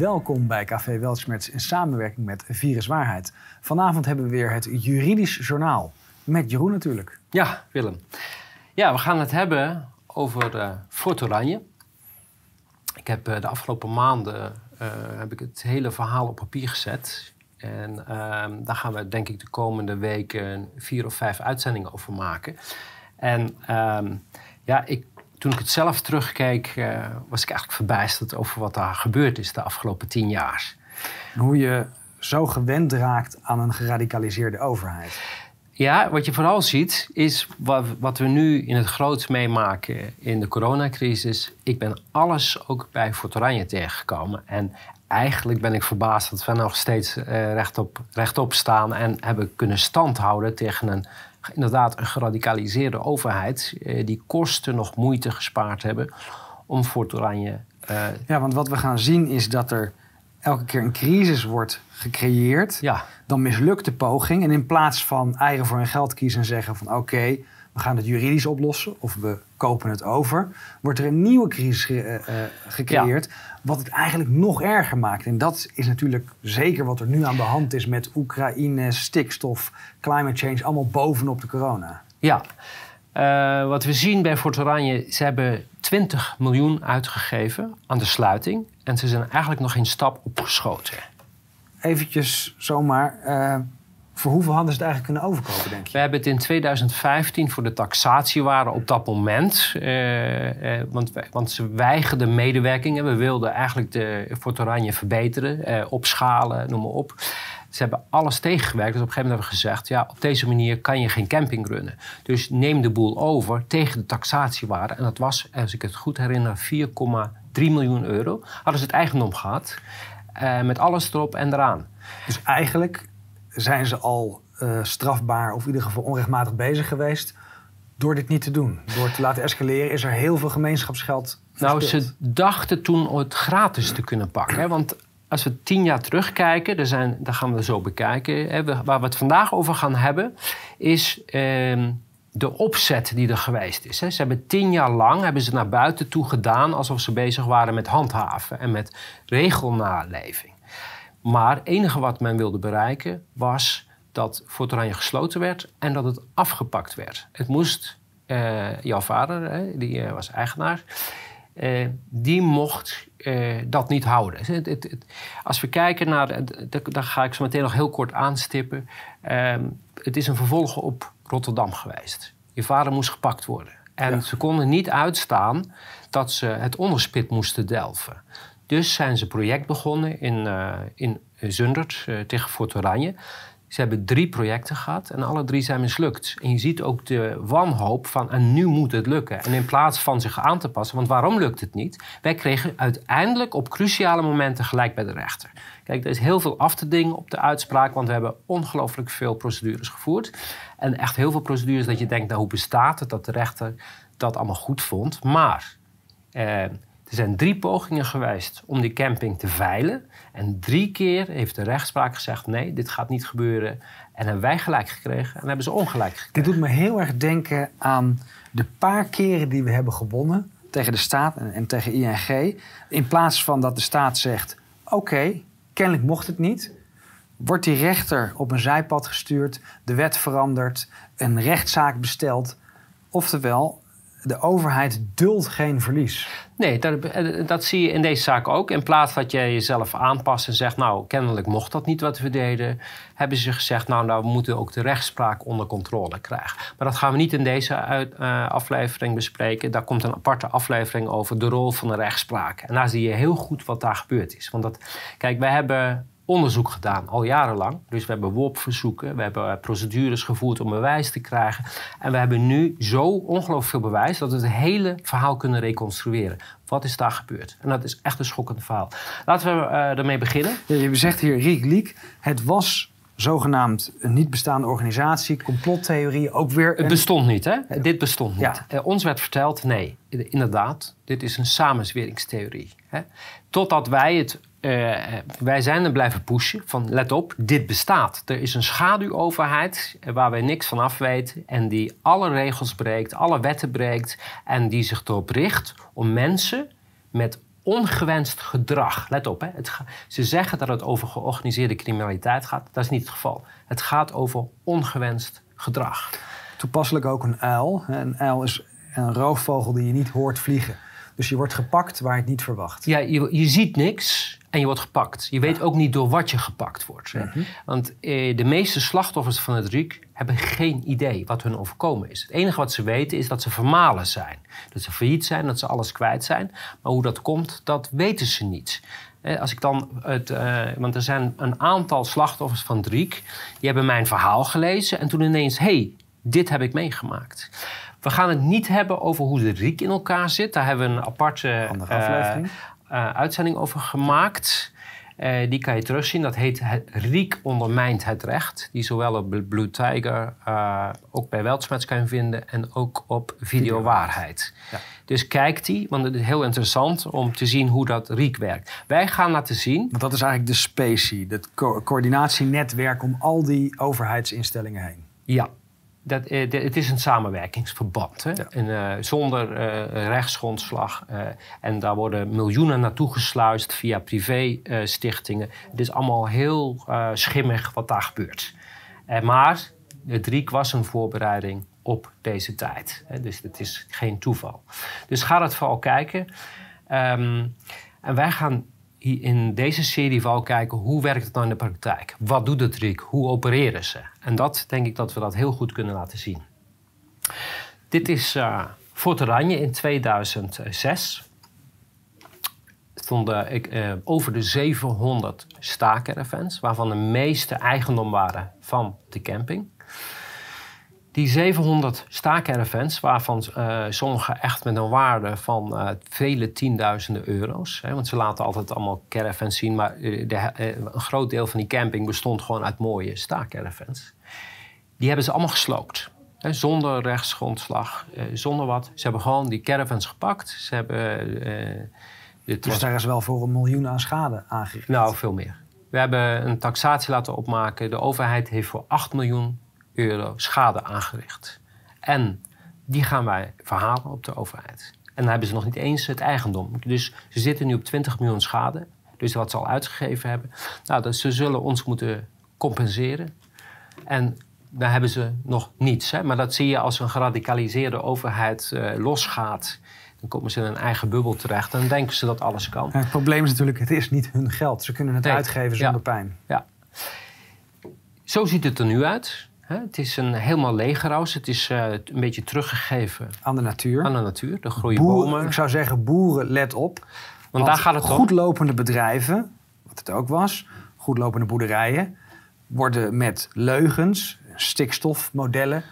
Welkom bij Café Weltschmerz in samenwerking met Viruswaarheid. Vanavond hebben we weer het juridisch journaal. Met Jeroen natuurlijk. Ja, Willem. Ja, we gaan het hebben over uh, Fort Oranje. Ik heb uh, de afgelopen maanden uh, heb ik het hele verhaal op papier gezet. En uh, daar gaan we denk ik de komende weken vier of vijf uitzendingen over maken. En ehm, ja, ik, toen ik het zelf terugkeek, uh, was ik eigenlijk verbijsterd over wat daar gebeurd is de afgelopen tien jaar. Hoe je zo gewend raakt aan een geradicaliseerde overheid. Ja, wat je vooral ziet is wat, wat we nu in het groot meemaken in de coronacrisis. Ik ben alles ook bij Fort Oranje tegengekomen. En eigenlijk ben ik verbaasd dat we nog steeds uh, rechtop, rechtop staan en hebben kunnen standhouden tegen een inderdaad een geradicaliseerde overheid uh, die kosten nog moeite gespaard hebben om Fort Oranje. Uh, ja, want wat we gaan zien is dat er elke keer een crisis wordt gecreëerd. Ja. Dan mislukt de poging. En in plaats van eigen voor hun geld kiezen en zeggen van oké, we gaan het juridisch oplossen of we kopen het over, wordt er een nieuwe crisis ge uh, gecreëerd. Ja. Wat het eigenlijk nog erger maakt. En dat is natuurlijk zeker wat er nu aan de hand is met Oekraïne, stikstof, climate change, allemaal bovenop de corona. Ja, uh, wat we zien bij Fort Oranje, ze hebben 20 miljoen uitgegeven aan de sluiting. En ze zijn eigenlijk nog geen stap opgeschoten. Eventjes zomaar, uh, voor hoeveel hadden ze het eigenlijk kunnen overkopen, denk je? We hebben het in 2015 voor de taxatiewaren op dat moment. Uh, uh, want, want, ze weigerden medewerking. We wilden eigenlijk de Fort Oranje verbeteren, uh, opschalen, noem maar op. Ze hebben alles tegengewerkt. Dus op een gegeven moment hebben we gezegd... ja, op deze manier kan je geen camping runnen. Dus neem de boel over tegen de taxatiewaarde. En dat was, als ik het goed herinner, 4,3 miljoen euro. Hadden ze het eigendom gehad. Uh, met alles erop en eraan. Dus eigenlijk zijn ze al uh, strafbaar... of in ieder geval onrechtmatig bezig geweest... door dit niet te doen. Door te laten escaleren is er heel veel gemeenschapsgeld Nou, ze dachten toen het gratis te kunnen pakken. Hè? Want als we tien jaar terugkijken, daar, zijn, daar gaan we zo bekijken. Hè, waar we het vandaag over gaan hebben, is eh, de opzet die er geweest is. Hè. Ze hebben tien jaar lang hebben ze naar buiten toe gedaan alsof ze bezig waren met handhaven en met regelnaleving. Maar het enige wat men wilde bereiken was dat Fort Oranje gesloten werd en dat het afgepakt werd. Het moest, uh, jouw vader, hè, die uh, was eigenaar, uh, die mocht dat niet houden. Het, het, het, als we kijken naar, daar ga ik zo meteen nog heel kort aanstippen. Uh, het is een vervolg op Rotterdam geweest. Je vader moest gepakt worden. En ja. ze konden niet uitstaan dat ze het onderspit moesten delven. Dus zijn ze project begonnen in, uh, in Zundert tegen Fort Oranje. Ze hebben drie projecten gehad en alle drie zijn mislukt. En je ziet ook de wanhoop van en nu moet het lukken. En in plaats van zich aan te passen, want waarom lukt het niet? Wij kregen uiteindelijk op cruciale momenten gelijk bij de rechter. Kijk, er is heel veel af te dingen op de uitspraak, want we hebben ongelooflijk veel procedures gevoerd. En echt heel veel procedures dat je denkt, nou hoe bestaat het dat de rechter dat allemaal goed vond? Maar... Eh, er zijn drie pogingen geweest om die camping te veilen. En drie keer heeft de rechtspraak gezegd: nee, dit gaat niet gebeuren. En hebben wij gelijk gekregen en hebben ze ongelijk gekregen. Dit doet me heel erg denken aan de paar keren die we hebben gewonnen tegen de staat en, en tegen ING. In plaats van dat de staat zegt: oké, kennelijk mocht het niet. Wordt die rechter op een zijpad gestuurd, de wet veranderd, een rechtszaak besteld. Oftewel, de overheid duldt geen verlies. Nee, dat, dat, zie je in deze zaak ook. In plaats dat je jezelf aanpast en zegt... nou, kennelijk mocht dat niet wat we deden... hebben ze gezegd, nou, nou we moeten ook de rechtspraak onder controle krijgen. Maar dat gaan we niet in deze uh, aflevering bespreken. Daar komt een aparte aflevering over de rol van de rechtspraak. En daar zie je heel goed wat daar gebeurd is. Want dat, kijk, wij hebben onderzoek gedaan, al jarenlang. Dus we hebben WOP-verzoeken, we hebben procedures gevoerd om bewijs te krijgen. En we hebben nu zo ongelooflijk veel bewijs dat we het hele verhaal kunnen reconstrueren. Wat is daar gebeurd? En dat is echt een schokkend verhaal. Laten we uh, ermee beginnen. Ja, je zegt hier, Riek Liek, het was zogenaamd een niet bestaande organisatie, complottheorie, ook weer... Een... Het bestond niet, hè? Ja. Dit bestond niet. Ja. Uh, ons werd verteld, nee, inderdaad, dit is een samenzweringstheorie. Hè? Totdat wij het uh, wij zijn er blijven pushen van let op, dit bestaat. Er is een schaduwoverheid waar wij niks van af weten en die alle regels breekt, alle wetten breekt en die zich erop richt om mensen met ongewenst gedrag. Let op, hè. Het ze zeggen dat het over georganiseerde criminaliteit gaat. Dat is niet het geval. Het gaat over ongewenst gedrag. Toepasselijk ook een uil. Een uil is een roofvogel die je niet hoort vliegen. Dus je wordt gepakt waar je het niet verwacht. Ja, je, je ziet niks en je wordt gepakt. Je weet ook niet door wat je gepakt wordt. Mhm. Want eh, de meeste slachtoffers van het RIEK hebben geen idee wat hun overkomen is. Het enige wat ze weten is dat ze vermalen zijn. Dat ze failliet zijn, dat ze alles kwijt zijn. Maar hoe dat komt, dat weten ze niet. Eh, als ik dan het, eh, want er zijn een aantal slachtoffers van het RIEK... die hebben mijn verhaal gelezen en toen ineens... hé, hey, dit heb ik meegemaakt. We gaan het niet hebben over hoe de RIEK in elkaar zit. Daar hebben we een aparte uh, uitzending over gemaakt. Uh, die kan je terugzien. Dat heet Riek ondermijnt het recht. Die zowel op Blue Tiger, uh, ook bij Weltschmerz kan je vinden. En ook op Video Waarheid. Ja. Dus kijk die, want het is heel interessant om te zien hoe dat Riek werkt. Wij gaan laten zien... Want dat is eigenlijk de SPACI, het co coördinatienetwerk om al die overheidsinstellingen heen. Ja, dat, eh, het is een samenwerkingsverband. Hè? En, eh, zonder uh, rechtsgrondslag. en daar worden miljoenen naartoe gesluist via privé-stichtingen. het is allemaal heel schimmig wat daar gebeurt. maar het RIEK was een voorbereiding op deze tijd. Hè? Dus het is geen toeval. Dus ga dat vooral kijken. Ehm, en wij gaan in deze serie vooral kijken hoe werkt het nou in de praktijk? Wat doet het RIEK? Hoe opereren ze? En dat denk ik dat we dat heel goed kunnen laten zien. Dit is uh, Fort Oranje in 2006. Er stonden uh, over de 700 staakervens, waarvan de meeste eigendom waren van de camping. Die 700 staakcaravans, waarvan uh, sommige echt met een waarde van uh, vele tienduizenden euro's. Hè, want ze laten altijd allemaal caravans zien, maar uh, de, een groot deel van die camping bestond gewoon uit mooie staakcaravans. Die hebben ze allemaal gesloopt. Hè, zonder rechtsgrondslag, zonder wat. Ze hebben gewoon die caravans gepakt. Ze hebben, dus daar is wel voor een miljoen aan schade aangericht? Nou, veel meer. We hebben een taxatie laten opmaken. De overheid heeft voor 8 miljoen euro schade aangericht. En die gaan wij verhalen op de overheid. En dan hebben ze nog niet eens het eigendom. Dus ze zitten nu op 20 miljoen schade. Dus wat ze al uitgegeven hebben. Nou, dus ze zullen ons moeten compenseren. En daar hebben ze nog niets. Hè? Maar dat zie je als een geradicaliseerde overheid uh, losgaat. Dan komen ze in een eigen bubbel terecht. En dan denken ze dat alles kan. het probleem is natuurlijk, het is niet hun geld. Ze kunnen het uitgeven zonder pijn. Ja. Zo ziet het er nu uit. Het is een helemaal legerhuis. Het is uh, een beetje teruggegeven aan de natuur. Aan de natuur. De groeien bomen. Ik zou zeggen, boeren, let op. Want, daar gaat het om. Goedlopende bedrijven, wat het ook was, goedlopende boerderijen, worden met leugens, stikstofmodellen,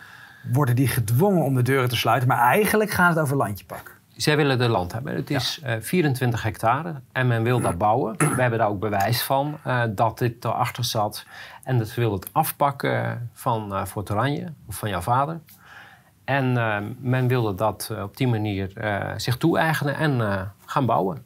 worden die gedwongen om de deuren te sluiten. Maar eigenlijk gaat het over landjepak. Zij willen de land hebben. Het is ja. uh, 24 hectare en men wil dat bouwen. We hebben daar ook bewijs van uh, dat dit erachter zat. En dat ze wil het afpakken van uh, Fort Oranje, of van jouw vader. En men wilde dat op die manier zich toe-eigenen en gaan bouwen.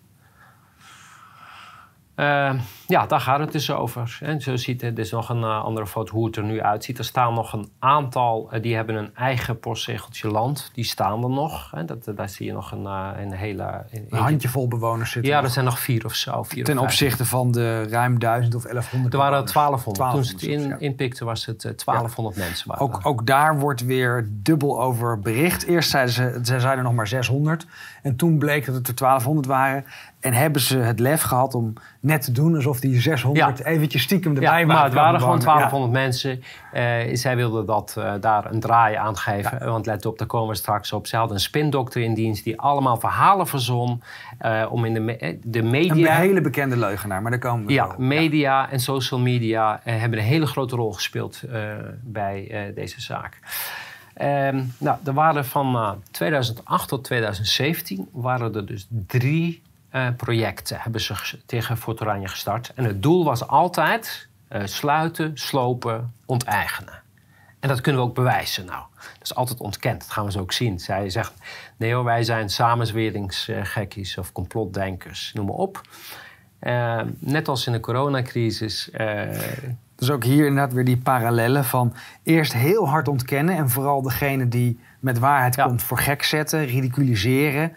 Uh, ja, daar gaat het dus over. En zo ziet dit is nog een uh, andere foto hoe het er nu uitziet. Er staan nog een aantal, uh, die hebben een eigen postzegeltje land. Die staan er nog. Hè. Dat, daar zie je nog een, een hele... Een, een handjevol bewoners zitten Ja, er zijn nog vier of zo. Vier Ten of opzichte van de ruim 1000 of 1100 Er waren 1200. 1200 Toen ze het in, ja. inpikte was het 1200 ja. mensen. Ook, ook daar wordt weer dubbel over bericht. Eerst zeiden ze, ze zeiden nog maar 600. En toen bleek dat het er 1200 waren. En hebben ze het lef gehad om net te doen alsof die 600 ja. eventjes stiekem erbij ja, waren. Maar het waren gewoon 1200 ja. mensen. Uh, zij wilden dat uh, daar een draai aan geven. Ja. Want let op, daar komen we straks op. Ze hadden een spindokter in dienst die allemaal verhalen verzon. Uh, om in de, me de media... Een hele bekende leugenaar, maar daar komen we Ja, media en social media hebben een hele grote rol gespeeld bij deze zaak. Um, nou, er waren van uh, 2008 tot 2017 waren er dus drie uh, projecten hebben ze tegen Fort Oranje gestart. En het doel was altijd uh, sluiten, slopen, onteigenen. En dat kunnen we ook bewijzen. Nou, dat is altijd ontkend. Dat gaan we zo ook zien. Zij zegt, nee hoor, wij zijn samenzweringsgekkies of complotdenkers, noem maar op. Uh, net als in de coronacrisis dus ook hier inderdaad weer die parallellen van eerst heel hard ontkennen en vooral degene die met waarheid ja. komt voor gek zetten, ridiculiseren,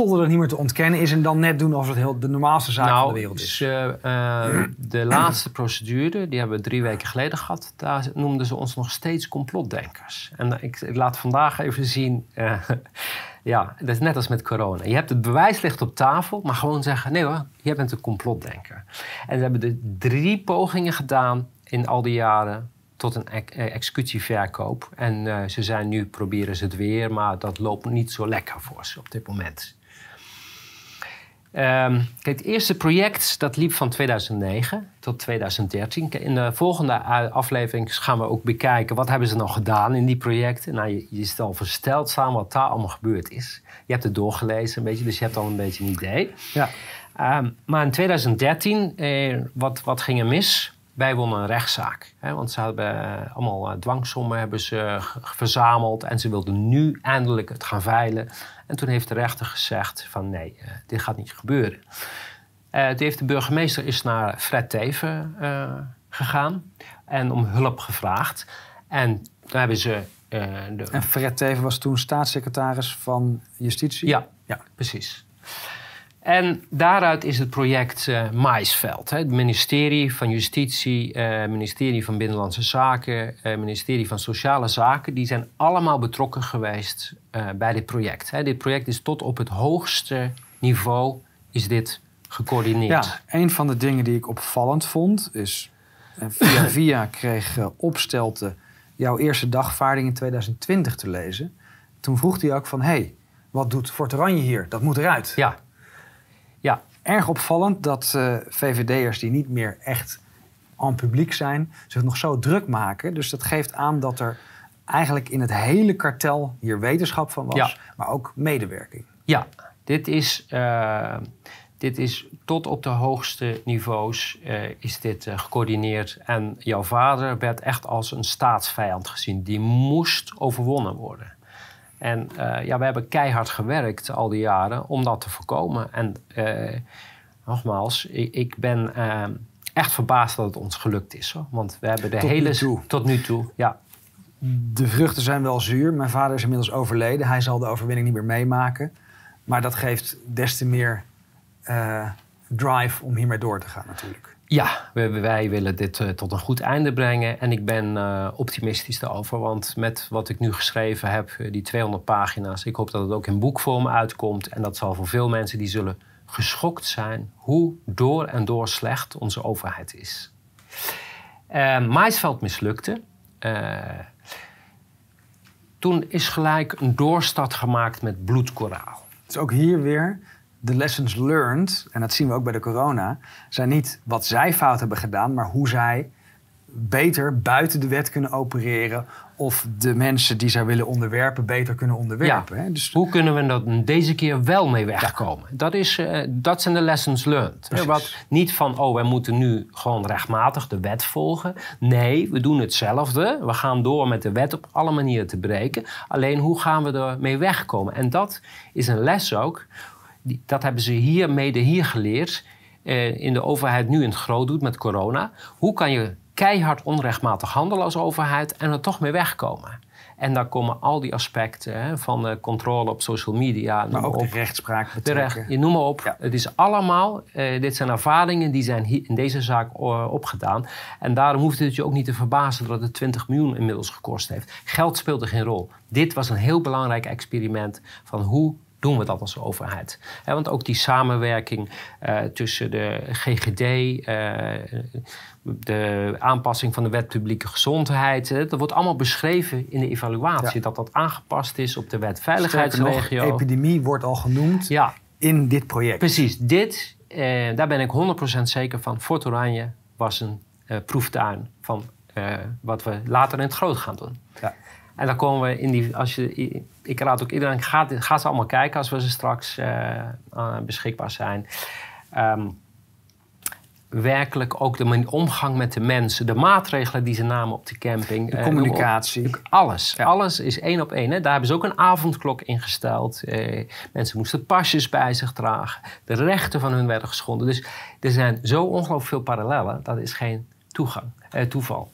stodderig niet meer te ontkennen is... en dan net doen alsof het heel de normaalste zaak nou, van de wereld is. Ze, eh, de laatste procedure, die hebben we drie weken geleden gehad... daar noemden ze ons nog steeds complotdenkers. En ik, ik laat vandaag even zien... eh, ja, dat is net als met corona. Je hebt het bewijs ligt op tafel, maar gewoon zeggen... nee hoor, jij bent een complotdenker. En ze hebben de drie pogingen gedaan in al die jaren tot een ex- eh, executieverkoop. En eh, ze zijn nu, proberen ze het weer, maar dat loopt niet zo lekker voor ze op dit moment. Ehm, kijk, het eerste project dat liep van 2009 tot 2013. Kijk, In de volgende a- aflevering gaan we ook bekijken wat hebben ze nou gedaan in die projecten. Nou, je, je is al versteld samen wat daar allemaal gebeurd is. Je hebt het doorgelezen een beetje, dus je hebt al een beetje een idee. Ja. Ehm, maar in 2013, eh, wat, wat ging er mis? Wij wonnen een rechtszaak. Hè, want ze hebben eh, allemaal eh, dwangsommen hebben ze verzameld. En ze wilden nu eindelijk het gaan veilen. En toen heeft de rechter gezegd van nee, eh, dit gaat niet gebeuren. Toen heeft de burgemeester is naar Fred Teven gegaan. En om hulp gevraagd. En toen hebben ze... de, En Fred Teven was toen staatssecretaris van Justitie. ja, Ja. precies. En daaruit is het project eh Maisveld. Hè. Het ministerie van Justitie, eh ministerie van Binnenlandse Zaken, eh ministerie van Sociale Zaken, die zijn allemaal betrokken geweest bij dit project. Hè. Dit project is tot op het hoogste niveau is dit gecoördineerd. Ja, een van de dingen die ik opvallend vond is... via via kreeg Opstelte jouw eerste dagvaarding in 2020 te lezen. Toen vroeg hij ook van... hey, wat doet Fort Oranje hier? Dat moet eruit. ja. Ja. Erg opvallend dat eh, VVD'ers die niet meer echt aan publiek zijn... zich nog zo druk maken. Dus dat geeft aan dat er eigenlijk in het hele kartel hier wetenschap van was... Ja. maar ook medewerking. Ja, dit is, eh, dit is tot op de hoogste niveaus eh, is dit gecoördineerd. En jouw vader werd echt als een staatsvijand gezien. Die moest overwonnen worden. En eh, ja, we hebben keihard gewerkt al die jaren om dat te voorkomen. En eh, nogmaals, ik, ik ben eh, echt verbaasd dat het ons gelukt is. Hoor. Want we hebben de Tot nu hele... toe. Tot nu toe, ja. De vruchten zijn wel zuur. Mijn vader is inmiddels overleden. Hij zal de overwinning niet meer meemaken. Maar dat geeft des te meer drive om hiermee door te gaan natuurlijk. Ja, wij, willen dit eh, tot een goed einde brengen. En ik ben eh, optimistisch daarover. Want met wat ik nu geschreven heb, eh, die 200 pagina's... ik hoop dat het ook in boekvorm uitkomt. En dat zal voor veel mensen die zullen geschokt zijn... hoe door en door slecht onze overheid is. Eh Maisveld mislukte. Toen is gelijk een doorstart gemaakt met bloedkoraal. Dus ook hier weer de lessons learned, en dat zien we ook bij de corona, zijn niet wat zij fout hebben gedaan, maar hoe zij beter buiten de wet kunnen opereren of de mensen die zij willen onderwerpen beter kunnen onderwerpen. Hè? Dus Hoe kunnen we dat deze keer wel mee wegkomen? Dat, is, eh, dat zijn de lessons learned. hè. Wat, niet van, oh, wij moeten nu gewoon rechtmatig de wet volgen. Nee, we doen hetzelfde. We gaan door met de wet op alle manieren te breken. Alleen, hoe gaan we er mee wegkomen? En dat is een les ook. Die, dat hebben ze hier, mede hier geleerd. eh, in de overheid nu in het groot doet met corona. Hoe kan je keihard onrechtmatig handelen als overheid en er toch mee wegkomen? En daar komen al die aspecten hè, van de controle op social media. maar ook op. de rechtspraak De betrekken. recht, je noem maar op. Ja. Het is allemaal, eh, dit zijn ervaringen die zijn hier in deze zaak eh, opgedaan. En daarom hoeft het je ook niet te verbazen dat het 20 miljoen inmiddels gekost heeft. Geld speelde geen rol. Dit was een heel belangrijk experiment van hoe doen we dat als overheid. Want ook die samenwerking eh, tussen de GGD, eh, de aanpassing van de wet publieke gezondheid. hè, dat wordt allemaal beschreven in de evaluatie. Ja. dat dat aangepast is op de wet nog, veiligheidsregio. epidemie wordt al genoemd Ja, in dit project. Precies, dit, eh, daar ben ik 100% zeker van. Fort Oranje was een proeftuin van wat we later in het groot gaan doen. Ja. En dan komen we in die. Als je, ik raad ook iedereen, ga, ga ze allemaal kijken als we ze straks eh, eh, beschikbaar zijn. Ehm, werkelijk ook de omgang met de mensen, de maatregelen die ze namen op de camping. De eh, communicatie. Alles. Ja. Alles is één op één. Hè. Daar hebben ze ook een avondklok ingesteld. Eh, mensen moesten pasjes bij zich dragen. De rechten van hun werden geschonden. Dus er zijn zo ongelooflijk veel parallellen. Dat is geen toegang, toeval.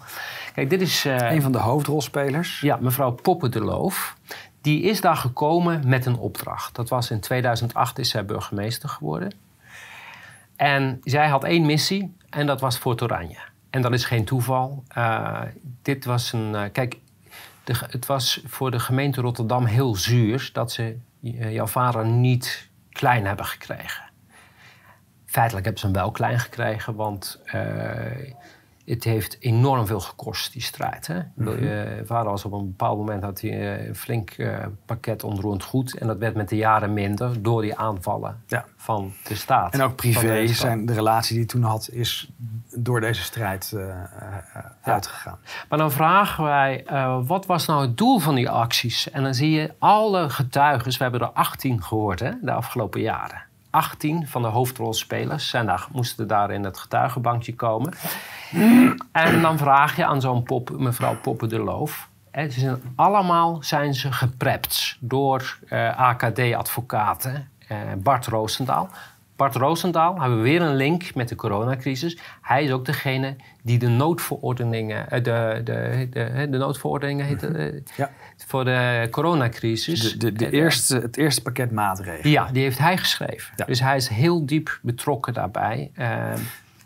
Kijk, dit is... eh, Een van de hoofdrolspelers. ja, mevrouw Poppen de Loof. die is daar gekomen met een opdracht. Dat was in 2008 is zij burgemeester geworden. En zij had één missie en dat was Fort Oranje. En dat is geen toeval. Uh, dit was een. Uh, kijk, de, het was voor de gemeente Rotterdam heel zuur dat ze jouw vader niet klein hebben gekregen. Feitelijk hebben ze hem wel klein gekregen, want het heeft enorm veel gekost, die strijd. Hè? Mm -hmm. vader was op een bepaald moment had hij een flink uh, pakket onroerend goed. En dat werd met de jaren minder door die aanvallen ja. van de staat. En ook privé de zijn de relatie die hij toen had, is door deze strijd uh, uitgegaan. Maar dan vragen wij, wat was nou het doel van die acties? En dan zie je alle getuigen, we hebben er 18 gehoord hè, de afgelopen jaren. 18 van de hoofdrolspelers zijn daar, moesten daar in het getuigenbankje komen. En dan vraag je aan zo'n pop, mevrouw Poppen de Loof. Hè, ze zijn, allemaal zijn ze geprept door uh, AKD-advocaten uh, Bart Roosendaal. Bart Roosendaal hebben we weer een link met de coronacrisis. Hij is ook degene die de noodverordeningen, de, de, de, de noodverordeningen heet, uh, ja. voor de coronacrisis. De, de, de eerste, het eerste pakket maatregelen. Ja, die heeft hij geschreven. Ja. Dus hij is heel diep betrokken daarbij.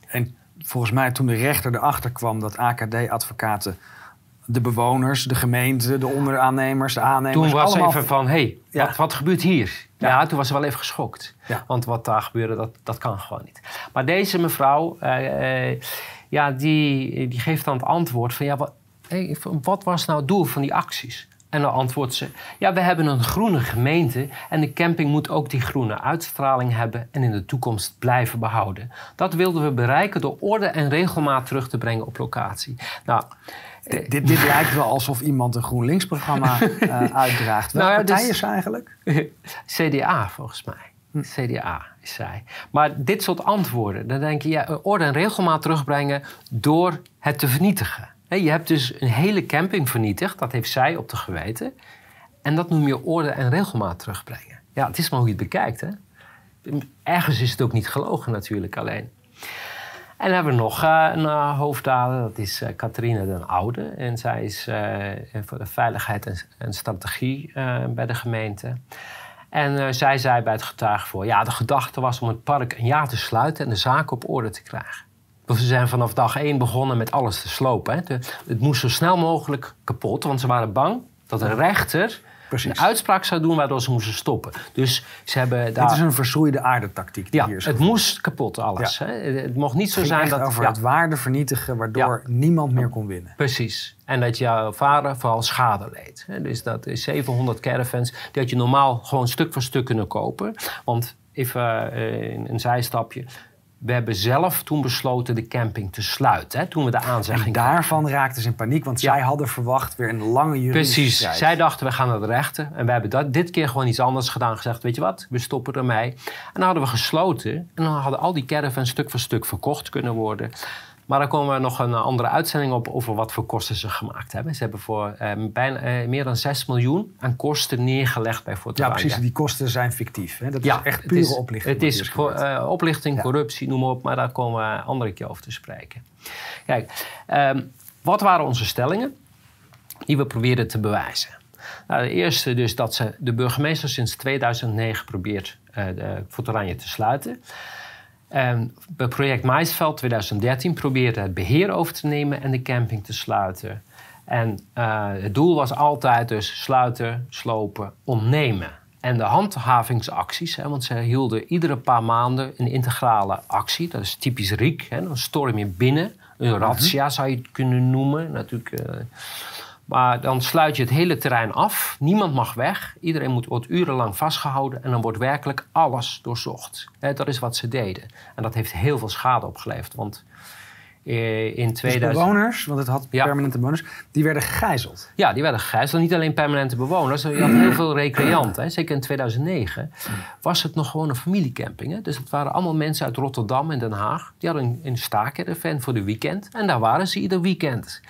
en volgens mij toen de rechter erachter kwam dat AKD-advocaten de bewoners, de gemeente, de onderaannemers, de aannemers. Toen was allemaal... even van, hé, hey, ja. wat, wat, gebeurt hier? Ja. ja. toen was ze wel even geschokt. Ja. Want wat daar gebeurde, dat, dat kan gewoon niet. Maar deze mevrouw, uh, uh, ja, die, die geeft dan het antwoord van... ja, wat, hey, wat was nou het doel van die acties? En dan antwoordt ze: Ja, we hebben een groene gemeente en de camping moet ook die groene uitstraling hebben en in de toekomst blijven behouden. Dat wilden we bereiken door orde en regelmaat terug te brengen op locatie. Nou, dit, dit, dit lijkt wel alsof iemand een GroenLinks-programma uh, uitdraagt. Welke nou ja, partij dus, is eigenlijk? CDA, volgens mij. Hm. CDA is zij. Maar dit soort antwoorden, dan denk je, ja, orde en regelmaat terugbrengen door het te vernietigen. Je hebt dus een hele camping vernietigd, dat heeft zij op de geweten. En dat noem je orde en regelmaat terugbrengen. Ja, het is maar hoe je het bekijkt. Hè? Ergens is het ook niet gelogen natuurlijk alleen. En dan hebben we nog uh, een uh, hoofddader, dat is uh, Catharina den Oude. En zij is voor de veiligheid en, en strategie bij de gemeente. En zij zei bij het getuigenvoor... ja, de gedachte was om het park een jaar te sluiten... en de zaken op orde te krijgen. Ze zijn vanaf dag één begonnen met alles te slopen. Hè. het moest zo snel mogelijk kapot, want ze waren bang dat een rechter Precies. een uitspraak zou doen waardoor ze moesten stoppen. Dus ze hebben daar... Dit is een verschroeide aardetactiek die ja, hier het moest kapot alles. Hè. Het mocht niet zo zijn dat... over het waarde vernietigen waardoor niemand meer kon winnen. Precies. En dat jouw vader vooral schade leed. Dus dat is 700 caravans. Die had je normaal gewoon stuk voor stuk kunnen kopen. Want even uh, een zijstapje we hebben zelf toen besloten de camping te sluiten. Hè, toen we de aanzegging En daarvan raakten ze in paniek, want zij hadden verwacht weer een lange juridische Precies. Zij dachten, we gaan naar de rechter. En we hebben dat, dit keer gewoon iets anders gedaan. Gezegd, weet je wat, we stoppen ermee. En dan hadden we gesloten. En dan hadden al die caravans stuk voor stuk verkocht kunnen worden. Maar dan komen we nog een andere uitzending op over wat voor kosten ze gemaakt hebben. Ze hebben voor eh, bijna, eh, meer dan 6 miljoen aan kosten neergelegd bij Fortuna. Ja, precies. Die kosten zijn fictief. Hè? Dat ja, is echt pure oplichting. Het is uh, oplichting, corruptie, noem maar op. Maar daar komen we een andere keer over te spreken. Kijk, ehm, wat waren onze stellingen die we probeerden te bewijzen? Nou, de eerste dus dat ze de burgemeester sinds 2009 probeert uh, de te sluiten. En bij project Maisveld 2013 probeerde het beheer over te nemen en de camping te sluiten. En uh, het doel was altijd dus sluiten, slopen, ontnemen. En de handhavingsacties, hè, want ze hielden iedere paar maanden een integrale actie. Dat is typisch RIek, hè, dan storm je binnen. Een razzia zou je het kunnen noemen. Natuurlijk, uh, maar dan sluit je het hele terrein af. Niemand mag weg. Iedereen moet, wordt urenlang vastgehouden. En dan wordt werkelijk alles doorzocht. dat is wat ze deden. En dat heeft heel veel schade opgeleverd. Want eh, in 2000... Dus bewoners, want het had permanente bewoners, die werden gegijzeld. Ja, die werden gegijzeld. Niet alleen permanente bewoners. Je had heel veel recreanten. Zeker in 2009 was het nog gewoon een familiecamping. Hè? Dus het waren allemaal mensen uit Rotterdam en Den Haag. Die hadden een, een staker voor de weekend. En daar waren ze ieder weekend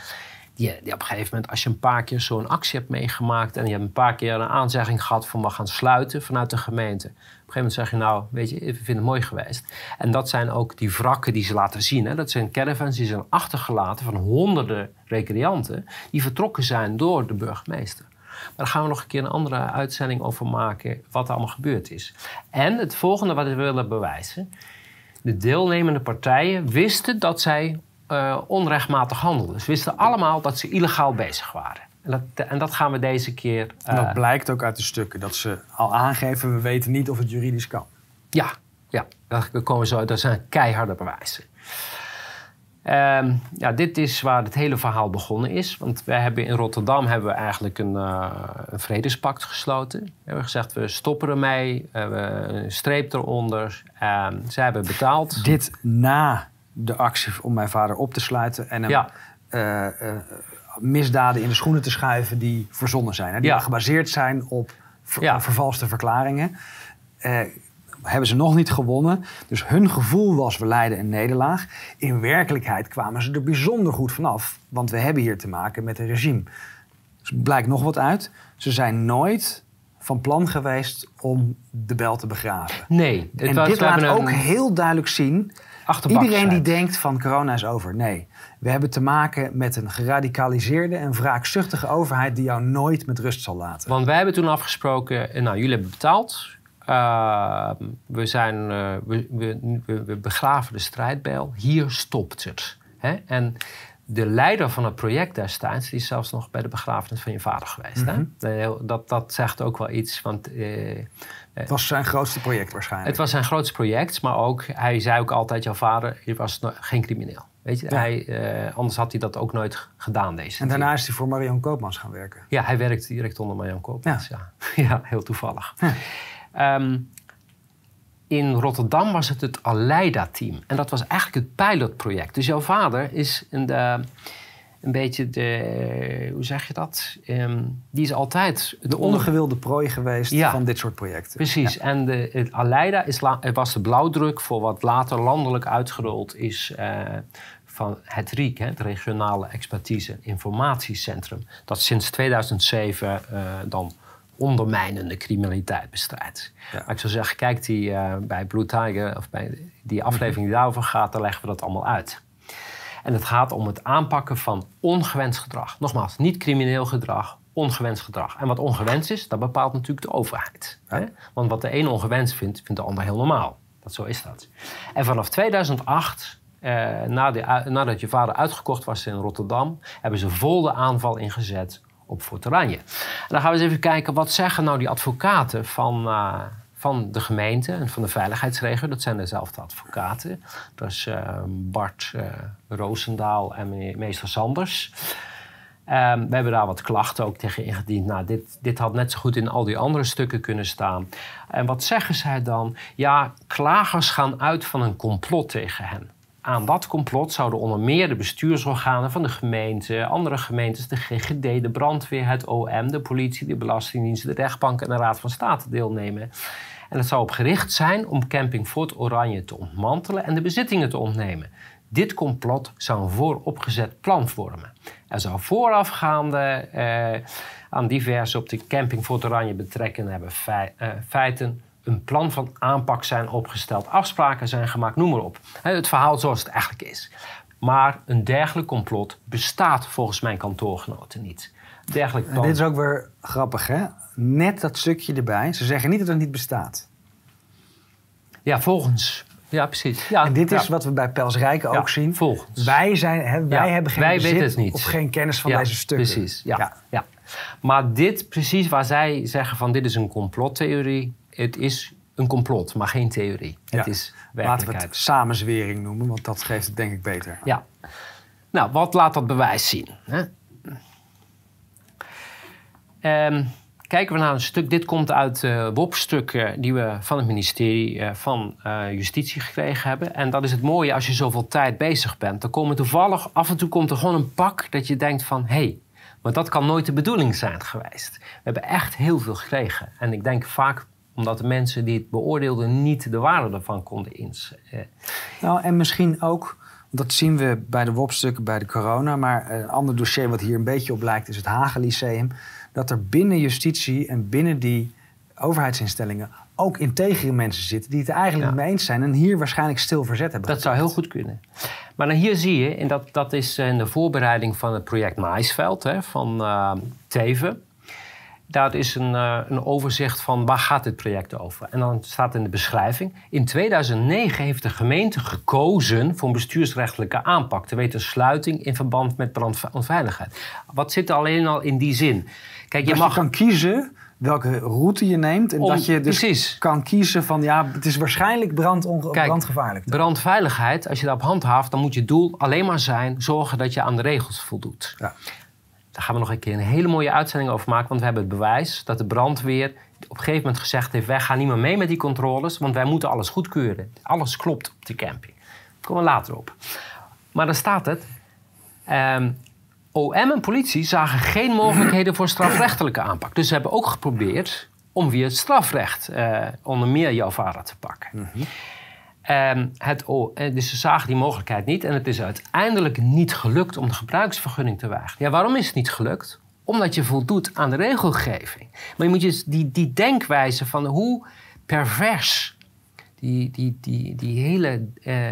die, op een gegeven moment, als je een paar keer zo'n actie hebt meegemaakt en je hebt een paar keer een aanzegging gehad van we gaan sluiten vanuit de gemeente. Op een gegeven moment zeg je nou, weet je, we vinden het mooi geweest. En dat zijn ook die wrakken die ze laten zien. Hè. Dat zijn caravans die zijn achtergelaten van honderden recreanten die vertrokken zijn door de burgemeester. Maar daar gaan we nog een keer een andere uitzending over maken. Wat er allemaal gebeurd is. En het volgende wat we willen bewijzen. De deelnemende partijen wisten dat zij uh, onrechtmatig handelden. Ze wisten allemaal dat ze illegaal bezig waren. En dat, en dat gaan we deze keer. Uh, dat blijkt ook uit de stukken. Dat ze al aangeven, we weten niet of het juridisch kan. Ja, ja. Daar komen zo, dat zijn keiharde bewijzen. Um, ja, dit is waar het hele verhaal begonnen is. Want wij hebben in Rotterdam hebben we eigenlijk een, uh, een vredespact gesloten. We hebben gezegd, we stoppen ermee. We hebben een streep eronder. Um, zij hebben betaald. Dit na de actie om mijn vader op te sluiten. En hem ja. uh, uh, misdaden in de schoenen te schuiven die verzonnen zijn. Hè? Die ja. gebaseerd zijn op ver ja. vervalste verklaringen. Uh, hebben ze nog niet gewonnen. Dus hun gevoel was we leiden een nederlaag. In werkelijkheid kwamen ze er bijzonder goed vanaf. Want we hebben hier te maken met een regime. Dus blijkt nog wat uit. Ze zijn nooit van plan geweest om de bel te begraven. Nee. en was, dit laat ook heel duidelijk zien... Iedereen die denkt van corona is over. Nee. We hebben te maken met een geradicaliseerde en wraakzuchtige overheid... die jou nooit met rust zal laten. Want wij hebben toen afgesproken... Nou, jullie hebben betaald... Uh, we, zijn, uh, we, we, we, begraven de strijdbijl. Hier stopt het. Hè? En de leider van het project destijds... die is zelfs nog bij de begrafenis van je vader geweest. hè? Mhm. Dat, dat zegt ook wel iets. Want, uh, het was zijn grootste project waarschijnlijk. Het was zijn grootste project. Maar ook, hij zei ook altijd... jouw vader was geen crimineel. Weet je, ja. hij, anders had hij dat ook nooit gedaan. Deze en daarna is hij voor Marion Koopmans gaan werken. Ja, hij werkte direct onder Marion Koopmans. Ja, ja. ja heel toevallig. Um, in Rotterdam was het het Aleida-team. En dat was eigenlijk het pilotproject. Dus jouw vader is in de, een beetje de... Hoe zeg je dat? Um, die is altijd... De ongewilde prooi geweest ja, van dit soort projecten. Precies. Ja. En de, het Aleida is was de blauwdruk voor wat later landelijk uitgerold is... Uh, van het RIEK, het Regionale Expertise Informatiecentrum. Dat sinds 2007 uh, dan ondermijnende criminaliteit bestrijdt. Ja. Maar ik zou zeggen, kijk die, uh, bij Blue Tiger, of bij die aflevering die daarover gaat, daar leggen we dat allemaal uit. En het gaat om het aanpakken van ongewenst gedrag. Nogmaals, niet crimineel gedrag, ongewenst gedrag. En wat ongewenst is, dat bepaalt natuurlijk de overheid. Hè? Want wat de een ongewenst vindt, vindt de ander heel normaal. Dat, zo is dat. En vanaf 2008 eh, nadat je vader uitgekocht was in Rotterdam, hebben ze vol de aanval ingezet op Fort Oranje. En dan gaan we eens even kijken, wat zeggen nou die advocaten van, uh, van de gemeente en van de veiligheidsregio? Dat zijn dezelfde advocaten. Dat is uh, Bart uh, Roosendaal en meester Sanders. Um, we hebben daar wat klachten ook tegen ingediend. Nou, dit, dit had net zo goed in al die andere stukken kunnen staan. En wat zeggen zij dan? Ja, klagers gaan uit van een complot tegen hen. Aan dat complot zouden onder meer de bestuursorganen van de gemeente, andere gemeentes, de GGD, de brandweer, het OM, de politie, de Belastingdienst, de rechtbank en de Raad van State deelnemen. En het zou op gericht zijn om Camping Fort Oranje te ontmantelen en de bezittingen te ontnemen. Dit complot zou een vooropgezet plan vormen. Er zou voorafgaande eh, aan diverse op de Camping Fort Oranje betrekken hebben fei uh, feiten een plan van aanpak zijn opgesteld, afspraken zijn gemaakt, noem maar op. Het verhaal zoals het eigenlijk is. Maar een dergelijk complot bestaat volgens mijn kantoorgenoten niet. Dergelijk plan... Dit is ook weer grappig, hè? Net dat stukje erbij. Ze zeggen niet dat het niet bestaat. Ja, volgens. Ja, precies. Ja, en dit ja. is wat we bij Pels Rijken ook zien. Volgens. Wij, zijn, hè, wij ja, hebben geen wij bezit het niet. of geen kennis van deze stukken. Precies, ja. ja. Maar dit, precies waar zij zeggen van dit is een complottheorie het is een complot, maar geen theorie. Het is Laten we het samenzwering noemen, want dat geeft het denk ik beter. Ja. Nou, wat laat dat bewijs zien? Hè? Um, kijken we naar een stuk. Dit komt uit uh, WOP-stukken die we van het ministerie uh, van uh, Justitie gekregen hebben. En dat is het mooie als je zoveel tijd bezig bent. Dan komen toevallig, af en toe komt er gewoon een pak dat je denkt van... hé, hey, maar dat kan nooit de bedoeling zijn geweest. We hebben echt heel veel gekregen. En ik denk vaak omdat de mensen die het beoordeelden niet de waarde ervan konden inzien. Nou, en misschien ook, dat zien we bij de WOP-stukken bij de corona... maar een ander dossier wat hier een beetje op lijkt is het Hagen Lyceum... dat er binnen justitie en binnen die overheidsinstellingen ook integere mensen zitten die het eigenlijk ja. mee eens zijn en hier waarschijnlijk stil verzet hebben. Dat zou heel goed kunnen. Maar dan hier zie je, en dat, dat is in de voorbereiding van het project Maisveld hè, van uh, Teven. dat is een, uh, een overzicht van waar gaat dit project over. En dan staat in de beschrijving... in 2009 heeft de gemeente gekozen voor een bestuursrechtelijke aanpak. Te weten sluiting in verband met brandveiligheid. Wat zit er alleen al in die zin? Kijk, je, mag... je kan kiezen welke route je neemt. En dat je dus precies. kan kiezen van ja, het is waarschijnlijk Kijk, brandgevaarlijk. Brandveiligheid, als je dat handhaaft, dan moet je doel alleen maar zijn zorgen dat je aan de regels voldoet. Ja. Daar gaan we nog een keer een hele mooie uitzending over maken, want we hebben het bewijs dat de brandweer op een gegeven moment gezegd heeft: wij gaan niet meer mee met die controles, want wij moeten alles goedkeuren. Alles klopt op die camping. Daar komen we later op. Maar dan staat het. Um, OM en politie zagen geen mogelijkheden voor strafrechtelijke aanpak. Dus ze hebben ook geprobeerd om via het strafrecht uh, onder meer jouw vader te pakken. Mm het, eh, dus ze zagen die mogelijkheid niet en het is uiteindelijk niet gelukt om de gebruiksvergunning te weigeren. Ja, waarom is het niet gelukt? Omdat je voldoet aan de regelgeving. Maar je moet je die, die denkwijze van hoe pervers die, die, die, die hele uh,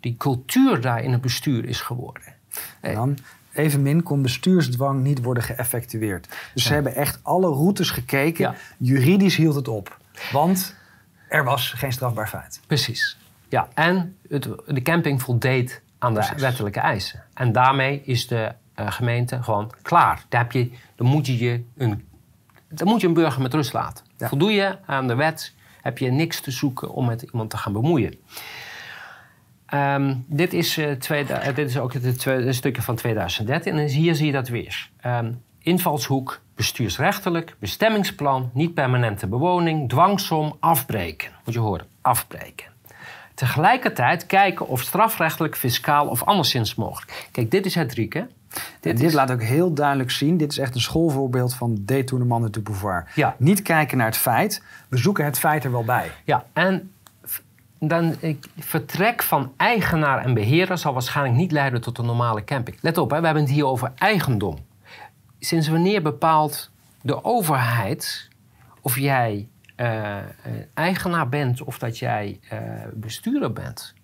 die cultuur daar in het bestuur is geworden. Dan Evenmin kon bestuursdwang niet worden geëffectueerd. Dus ze hebben echt alle routes gekeken. Juridisch hield het op. Want er was geen strafbaar feit. Precies. Ja, en het, de camping voldeed aan de wettelijke eisen. En daarmee is de uh, gemeente gewoon klaar. Daar heb je, dan, moet je je een, dan moet je een burger met rust laten. Voldoe je aan de wet, heb je niks te zoeken om met iemand te gaan bemoeien. Um, dit, is, uh, dit is ook het tweede stukje van 2013 en hier zie je dat weer. Um, invalshoek, bestuursrechtelijk, bestemmingsplan, niet-permanente bewoning, dwangsom, afbreken. Moet je horen, afbreken. Tegelijkertijd kijken of strafrechtelijk, fiscaal of anderszins mogelijk. Kijk, dit is het Rieke. Dit, dit laat ook heel duidelijk zien. Dit is echt een schoolvoorbeeld van détournement de pouvoir. Ja. Niet kijken naar het feit. We zoeken het feit er wel bij. Ja, en dan ik, vertrek van eigenaar en beheerder zal waarschijnlijk niet leiden tot een normale camping. Let op, hè, we hebben het hier over eigendom. Sinds wanneer bepaalt de overheid of jij uh, eigenaar bent of dat jij uh, bestuurder bent?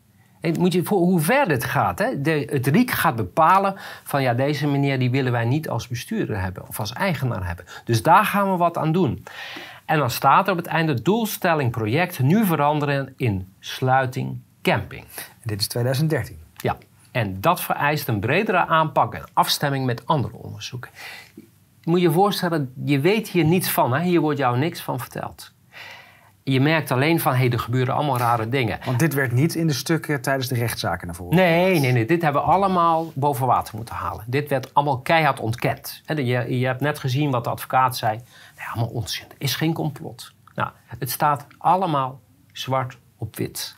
En moet je voor hoe ver dit gaat. Hè? De, het RIEK gaat bepalen van ja, deze meneer die willen wij niet als bestuurder hebben of als eigenaar hebben. Dus daar gaan we wat aan doen. En dan staat er op het einde doelstelling project nu veranderen in sluiting camping. En dit is 2013. Ja, en dat vereist een bredere aanpak en afstemming met andere onderzoeken. Je moet je voorstellen, je weet hier niets van. Hè? Hier wordt jou niks van verteld. Je merkt alleen van, hé, hey, er gebeuren allemaal rare dingen. Want dit werd niet in de stukken tijdens de rechtszaken naar voren Nee, nee, nee. Dit hebben we allemaal boven water moeten halen. Dit werd allemaal keihard ontkend. Je, je hebt net gezien wat de advocaat zei. Nee, allemaal onzin. Er is geen complot. Nou, het staat allemaal zwart op wit.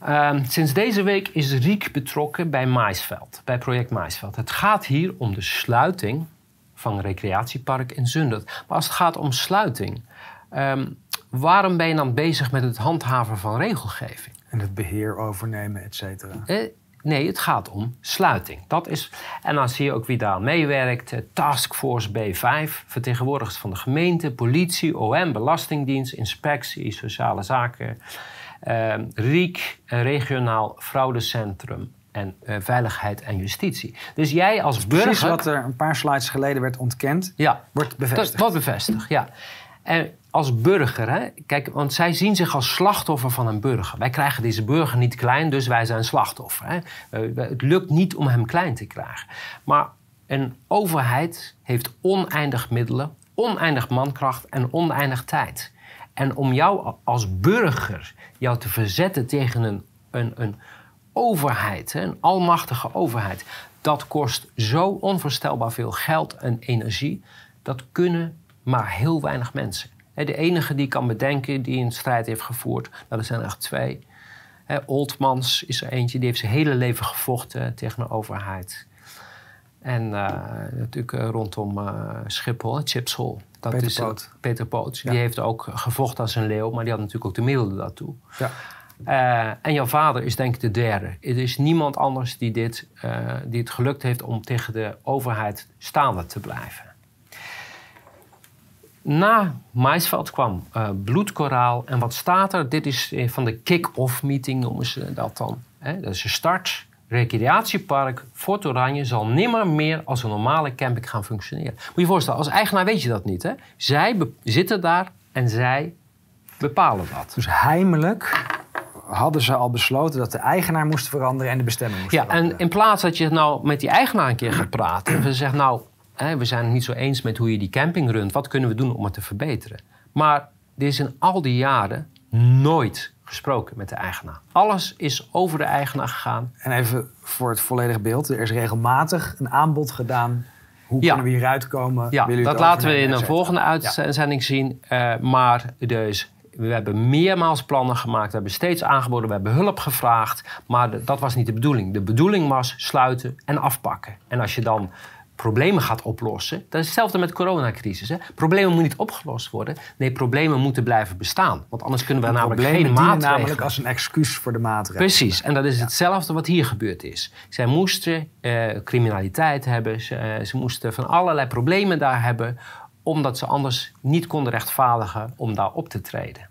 Ehm, sinds deze week is Riek betrokken bij Maisveld, bij project Maisveld. Het gaat hier om de sluiting van recreatiepark in Zundert. Maar als het gaat om sluiting, ehm, waarom ben je dan bezig met het handhaven van regelgeving? En het beheer overnemen, et cetera. Eh, Nee, het gaat om sluiting. Dat is, en dan zie je ook wie daar meewerkt. Taskforce B5, vertegenwoordigers van de gemeente, politie, OM, Belastingdienst, inspectie, sociale zaken, eh, RIEK, regionaal fraudecentrum en uh, veiligheid en justitie. Dus jij als burger... Precies wat er een paar slides geleden werd ontkend, ja, wordt bevestigd. Dat wordt bevestigd, ja. En als burger, hè, kijk, want zij zien zich als slachtoffer van een burger. Wij krijgen deze burger niet klein, dus wij zijn slachtoffer. Hè. Het lukt niet om hem klein te krijgen. Maar een overheid heeft oneindig middelen, oneindig mankracht en oneindig tijd. En om jou als burger jou te verzetten tegen een, een, een overheid, een almachtige overheid, dat kost zo onvoorstelbaar veel geld en energie. Dat kunnen maar heel weinig mensen. De enige die ik kan bedenken die een strijd heeft gevoerd, nou, er zijn er echt twee. Oldmans is er eentje, die heeft zijn hele leven gevochten tegen de overheid. En uh, natuurlijk uh, rondom uh, Schiphol, Chipshol. Dat Peter is, Poot. Peter Poot. Die heeft ook gevochten als een leeuw, maar die had natuurlijk ook de middelen daartoe. Ja. en jouw vader is denk ik de derde. Er is niemand anders die, dit, die het gelukt heeft om tegen de overheid staande te blijven. Na Maisveld kwam uh, Bloedkoraal. En wat staat er? Dit is eh, van de kick-off meeting, noemen ze dat dan. Hè? Dat is een start. recreatiepark Fort Oranje zal nimmer meer als een normale camping gaan functioneren. Moet je je voorstellen, als eigenaar weet je dat niet. Hè? Zij zitten daar en zij bepalen dat. Dus heimelijk hadden ze al besloten dat de eigenaar moest veranderen en de bestemming moest Ja, veranderen. en in plaats dat je nou met die eigenaar een keer gaat praten... en we zeggen, nou, hè, we zijn het niet zo eens met hoe je die camping runt. Wat kunnen we doen om het te verbeteren? Maar er is in al die jaren nooit gesproken met de eigenaar. Alles is over de eigenaar gegaan. En even voor het volledige beeld. Er is regelmatig een aanbod gedaan. Hoe Ja. kunnen we hieruit komen? Ja, dat laten we in een volgende uitzending zien. Eh, maar dus, we hebben meermaals plannen gemaakt. We hebben steeds aangeboden, we hebben hulp gevraagd. Maar de- dat was niet de bedoeling. De bedoeling was sluiten en afpakken. En als je dan problemen gaat oplossen... Dat is hetzelfde met de coronacrisis. Hè? Problemen moeten niet opgelost worden. Nee, problemen moeten blijven bestaan. Want anders kunnen we De namelijk geen maatregelen... namelijk als een excuus voor de maatregelen. Precies, en dat is hetzelfde wat hier gebeurd is. Zij moesten eh, criminaliteit hebben, ze, eh, ze moesten van allerlei problemen daar hebben, omdat ze anders niet konden rechtvaardigen om daar op te treden.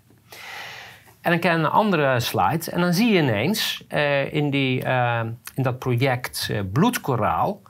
En dan krijg je een andere slide en dan zie je ineens eh, in, die, in dat project Bloedkoraal,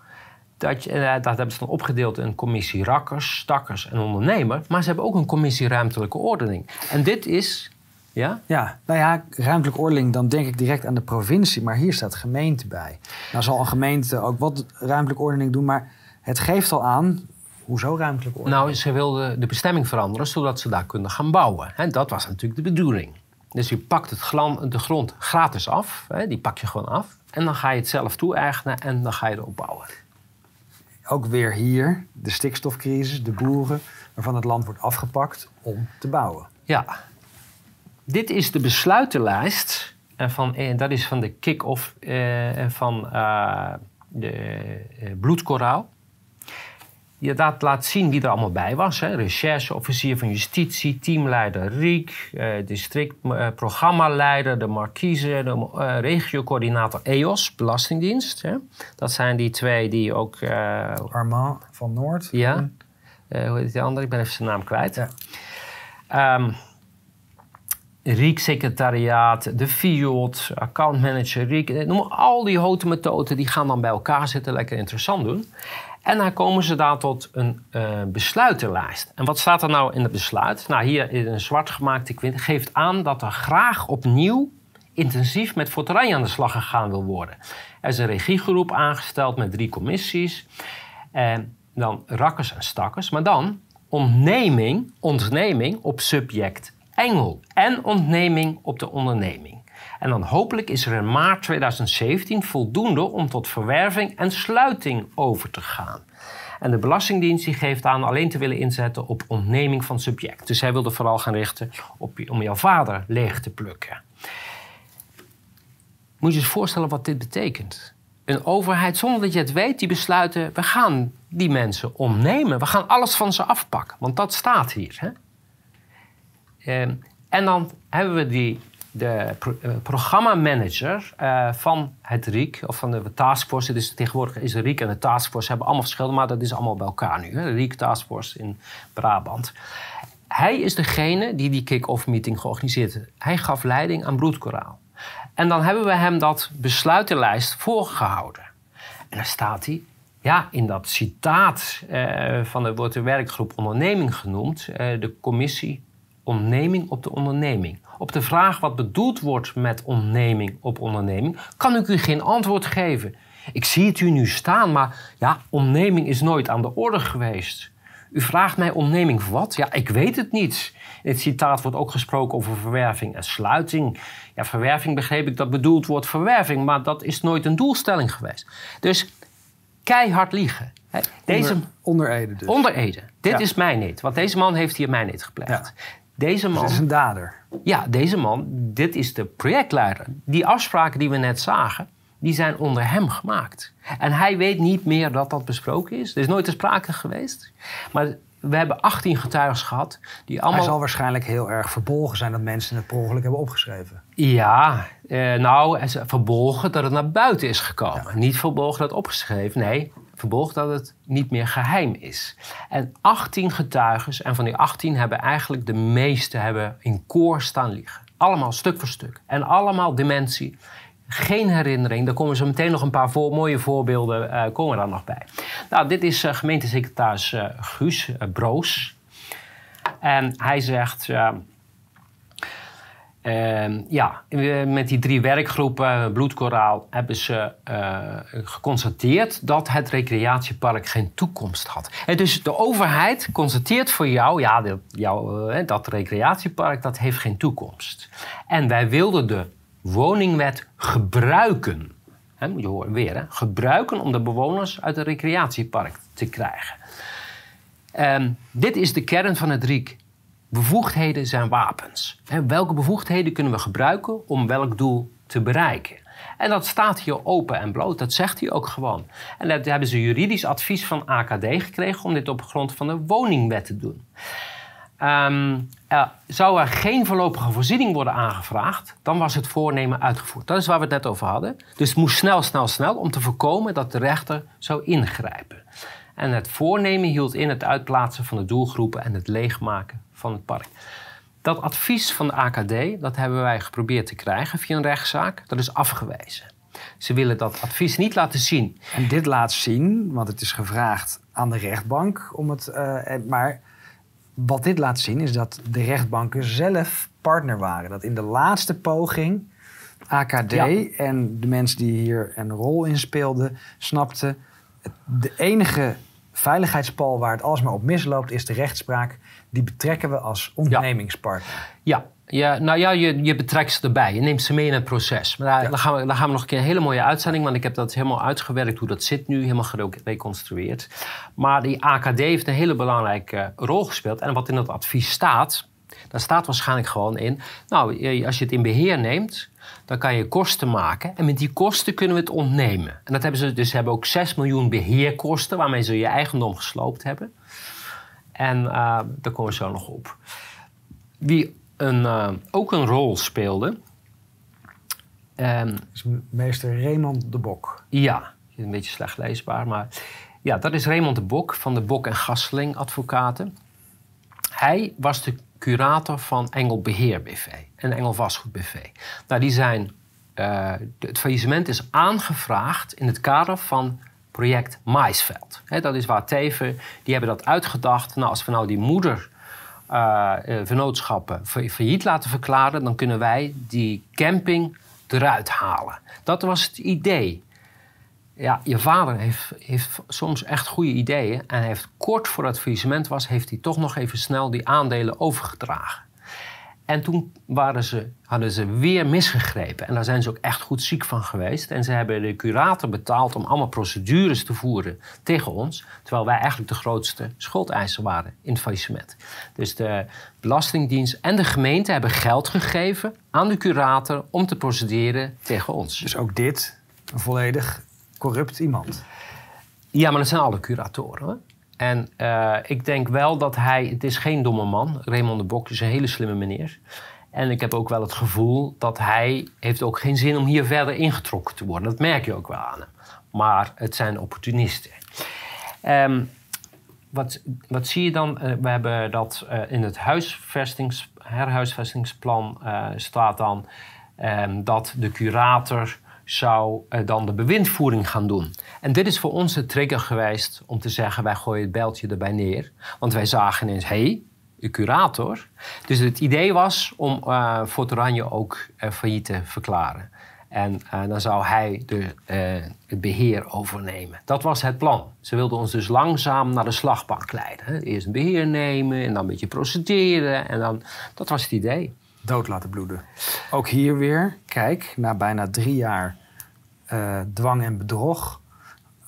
dat, je, eh, dat hebben ze dan opgedeeld in commissie rakkers, stakkers en ondernemer, maar ze hebben ook een commissie ruimtelijke ordening. En dit is, ja, Ja, nou ja, ruimtelijke ordening, dan denk ik direct aan de provincie. Maar hier staat gemeente bij. Nou zal een gemeente ook wat ruimtelijke ordening doen. Maar het geeft al aan, hoezo ruimtelijke ordening? Nou, ze wilden de bestemming veranderen zodat ze daar kunnen gaan bouwen. En dat was natuurlijk de bedoeling. Dus je pakt het glan- de grond gratis af, hè, die pak je gewoon af. En dan ga je het zelf toe-eigenen en dan ga je erop bouwen. Ook weer hier, de stikstofcrisis, de boeren... waarvan het land wordt afgepakt om te bouwen. Ja, dit is de besluitenlijst. En van, en dat is van de kick-off eh, van eh, de eh, bloedkoraal. Je dat laat zien wie er allemaal bij was. Hè. Rechercheofficier van Justitie, teamleider Riek, eh, districtprogrammaleider, de marquise, de eh, regiocoördinator EOS, Belastingdienst. Hè. Dat zijn die twee die ook... eh, Armand van Noord. ja, eh, hoe heet die andere? Ik ben even zijn naam kwijt. Ja. Ehm, Riek secretariaat, de FIOD, accountmanager Riek. eh, Noem al die houten methoden die gaan dan bij elkaar zitten, lekker interessant doen. En dan komen ze daar tot een eh, besluitenlijst. En wat staat er nou in het besluit? Nou, hier in een zwart gemaakte kwint geeft aan dat er graag opnieuw intensief met Fort Oranje aan de slag gegaan wil worden. Er is een regiegroep aangesteld met drie commissies. En dan rakkers en stakkers. Maar dan ontneming, ontneming op subject Engel. En ontneming op de onderneming. En dan hopelijk is er in maart 2017 voldoende om tot verwerving en sluiting over te gaan. En de Belastingdienst die geeft aan alleen te willen inzetten op ontneming van subject. Dus hij wilde vooral gaan richten op, om jouw vader leeg te plukken. Moet je je voorstellen wat dit betekent. Een overheid, zonder dat je het weet, die besluiten... we gaan die mensen ontnemen. We gaan alles van ze afpakken. Want dat staat hier. Hè? Ehm, en dan hebben we die, de pro- eh, programmamanager eh, van het RIEK... of van de taskforce. Dus tegenwoordig is de en de taskforce hebben allemaal verschillen... maar dat is allemaal bij elkaar nu. De RIEK taskforce in Brabant. Hij is degene die die kick-off meeting georganiseerd heeft. Hij gaf leiding aan Broedkoraal. En dan hebben we hem dat besluitenlijst voorgehouden. En dan staat hij, ja, in dat citaat eh, van de, de werkgroep onderneming genoemd, de commissie onderneming op de onderneming. Op de vraag wat bedoeld wordt met onderneming op onderneming, kan ik u geen antwoord geven. Ik zie het u nu staan, maar ja, onderneming is nooit aan de orde geweest. U vraagt mij onderneming voor wat? Ja, ik weet het niet. In het citaat wordt ook gesproken over verwerving en sluiting. Ja, verwerving begreep ik dat bedoeld wordt verwerving, maar dat is nooit een doelstelling geweest. Dus keihard liegen. Deze, Onder, onder Ede dus. onder Ede. Dit Ja. is mijn niet, want deze man heeft hier mijn niet gepleegd. Deze Dus man, het is een dader. ja, deze man, dit is de projectleider. Die afspraken die we net zagen, die zijn onder hem gemaakt. En hij weet niet meer dat dat besproken is. Er is nooit ter sprake geweest. Maar we hebben 18 getuigen gehad die Hij allemaal... zal waarschijnlijk heel erg verbolgen zijn dat mensen het per ongeluk hebben opgeschreven. Ja, eh, nou, er verbolgen dat het naar buiten is gekomen. Niet verbolgen dat het opgeschreven, nee, verbolgen dat het niet meer geheim is. En 18 getuigen, en van die 18 hebben eigenlijk de meeste hebben in koor staan liggen. Allemaal stuk voor stuk. En allemaal dimensie. geen herinnering. Daar komen zo meteen nog een paar mooie voorbeelden uh, komen daar nog bij. Nou, dit is uh, gemeentesecretaris uh, Guus Broos. En hij zegt... Ehm, ja, met die drie werkgroepen, Bloedkoraal, hebben ze geconstateerd dat het recreatiepark geen toekomst had. En dus de overheid constateert voor jou, ja, dat, jou, dat recreatiepark dat heeft geen toekomst. En wij wilden de woningwet gebruiken. He, moet je horen, weer, hè? gebruiken om de bewoners uit het recreatiepark te krijgen. Um, dit is de kern van het RIEK. Bevoegdheden zijn wapens. Welke bevoegdheden kunnen we gebruiken om welk doel te bereiken? En dat staat hier open en bloot, dat zegt hij ook gewoon. En daar hebben ze juridisch advies van AKD gekregen om dit op grond van de woningwet te doen. Um, zou er geen voorlopige voorziening worden aangevraagd, dan was het voornemen uitgevoerd. Dat is waar we het net over hadden. Dus het moest snel, snel, snel om te voorkomen dat de rechter zou ingrijpen. En het voornemen hield in het uitplaatsen van de doelgroepen en het leegmaken van het park. Dat advies van de AKD, dat hebben wij geprobeerd te krijgen via een rechtszaak. Dat is afgewezen. Ze willen dat advies niet laten zien. En dit laat zien, want het is gevraagd aan de rechtbank om het. Uh, maar wat dit laat zien is dat de rechtbanken zelf partner waren. Dat in de laatste poging AKD en de mensen die hier een rol in speelden, snapten... de enige veiligheidspal waar het alsmaar op misloopt is de rechtspraak. Die betrekken we als ondernemingspartner. Ja, ja, nou ja, je, je betrekt ze erbij. Je neemt ze mee in het proces. Maar daar, dan, gaan we, gaan we nog een keer een hele mooie uitzending... want ik heb dat helemaal uitgewerkt hoe dat zit nu. Helemaal gereconstrueerd. Maar die AKD heeft een hele belangrijke rol gespeeld. En wat in dat advies staat... daar staat waarschijnlijk gewoon in... nou, als je het in beheer neemt... dan kan je kosten maken. En met die kosten kunnen we het ontnemen. En dat hebben ze dus. Ze hebben ook 6 miljoen beheerkosten... waarmee ze je eigendom gesloopt hebben. En uh, daar komen we zo nog op. Wie een, uh, ook een rol speelde. Is meester Raymond de Bok. Ja, een beetje slecht leesbaar, maar ja, dat is Raymond de Bok van de Bok en Gasseling Advocaten. Hij was de curator van Engel Beheer BV en Engel Vastgoed BV. Nou, die zijn, uh, het faillissement is aangevraagd in het kader van project Maisveld. dat is waar Teven, die hebben dat uitgedacht. Nou, als we nou die moeder uh, vennootschappen failliet laten verklaren, dan kunnen wij die camping eruit halen. Dat was het idee. Ja, je vader heeft, heeft soms echt goede ideeën. En heeft kort voor het faillissement was, heeft hij toch nog even snel die aandelen overgedragen. En toen waren ze, hadden ze weer misgegrepen. En daar zijn ze ook echt goed ziek van geweest. En ze hebben de curator betaald om allemaal procedures te voeren tegen ons. Terwijl wij eigenlijk de grootste schuldeiser waren in het faillissement. Dus de Belastingdienst en de gemeente hebben geld gegeven aan de curator om te procederen tegen ons. Dus ook dit een volledig corrupt iemand. Ja, maar dat zijn alle curatoren. En uh, ik denk wel dat hij, het is geen domme man. Raymond de Bok is een hele slimme meneer. En ik heb ook wel het gevoel dat hij heeft ook geen zin om hier verder ingetrokken te worden. Dat merk je ook wel aan hem. Maar het zijn opportunisten. Um, wat, wat zie je dan? Uh, we hebben dat uh, in het huisvestings, herhuisvestingsplan staat dan um, dat de curator zou uh, dan de bewindvoering gaan doen. En dit is voor ons de trigger geweest om te zeggen: wij gooien het bijltje erbij neer. Want wij zagen ineens: hé, hey, de curator. Dus het idee was om uh, Fort Oranje ook uh, failliet te verklaren. En dan zou hij de, het beheer overnemen. Dat was het plan. Ze wilden ons dus langzaam naar de slagbank leiden. Eerst een beheer nemen en dan een beetje procederen. En dan, dat was het idee dood laten bloeden. Ook hier weer, kijk, na bijna drie jaar uh, dwang en bedrog.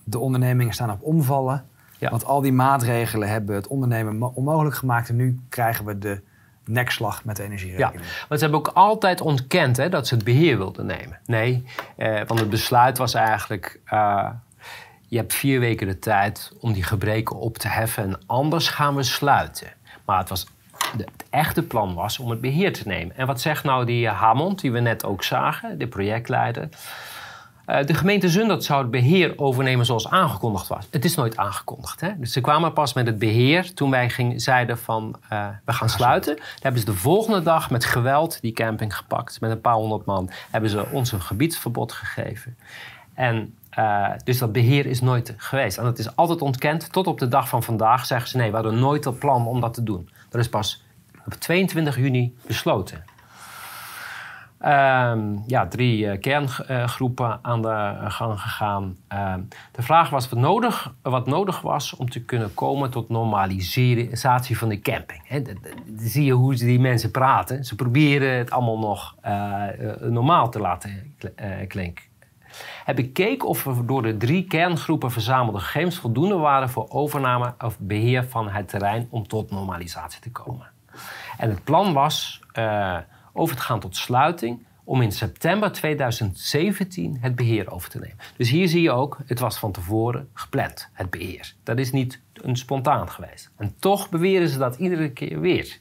De ondernemingen staan op omvallen. Want al die maatregelen hebben het ondernemen onmogelijk gemaakt. En nu krijgen we de nekslag met de energierekening. Ja, want ze hebben ook altijd ontkend hè, dat ze het beheer wilden nemen. Nee, eh, want het besluit was eigenlijk... Uh, je hebt vier weken de tijd om die gebreken op te heffen... en anders gaan we sluiten. Maar het was het echte plan was om het beheer te nemen. En wat zegt nou die Hamond, die we net ook zagen, de projectleider? Eh, de gemeente Zundert zou het beheer overnemen zoals aangekondigd was. Het is nooit aangekondigd. Hè? Dus ze kwamen pas met het beheer toen wij ging, zeiden van uh, we gaan sluiten. Dan hebben ze de volgende dag met geweld die camping gepakt. Met een paar honderd man hebben ze ons een gebiedsverbod gegeven. En uh, dus dat beheer is nooit geweest. En dat is altijd ontkend. Tot op de dag van vandaag zeggen ze nee, we hadden nooit het plan om dat te doen. Dat is pas op 22 juni besloten. Um, ja, drie uh, kerngroepen aan de gang gegaan. Uh, de vraag was wat nodig, wat nodig was om te kunnen komen tot normalisatie van de camping. He, zie je hoe die mensen praten. Ze proberen het allemaal nog uh, normaal te laten klinken. Hij bekeek of er door de drie kerngroepen verzamelde gegevens voldoende waren voor overname of beheer van het terrein om tot normalisatie te komen. En het plan was uh, over te gaan tot sluiting om in september 2017 het beheer over te nemen. Dus hier zie je ook, het was van tevoren gepland, het beheer. Dat is niet een spontaan geweest. En toch beweren ze dat iedere keer weer.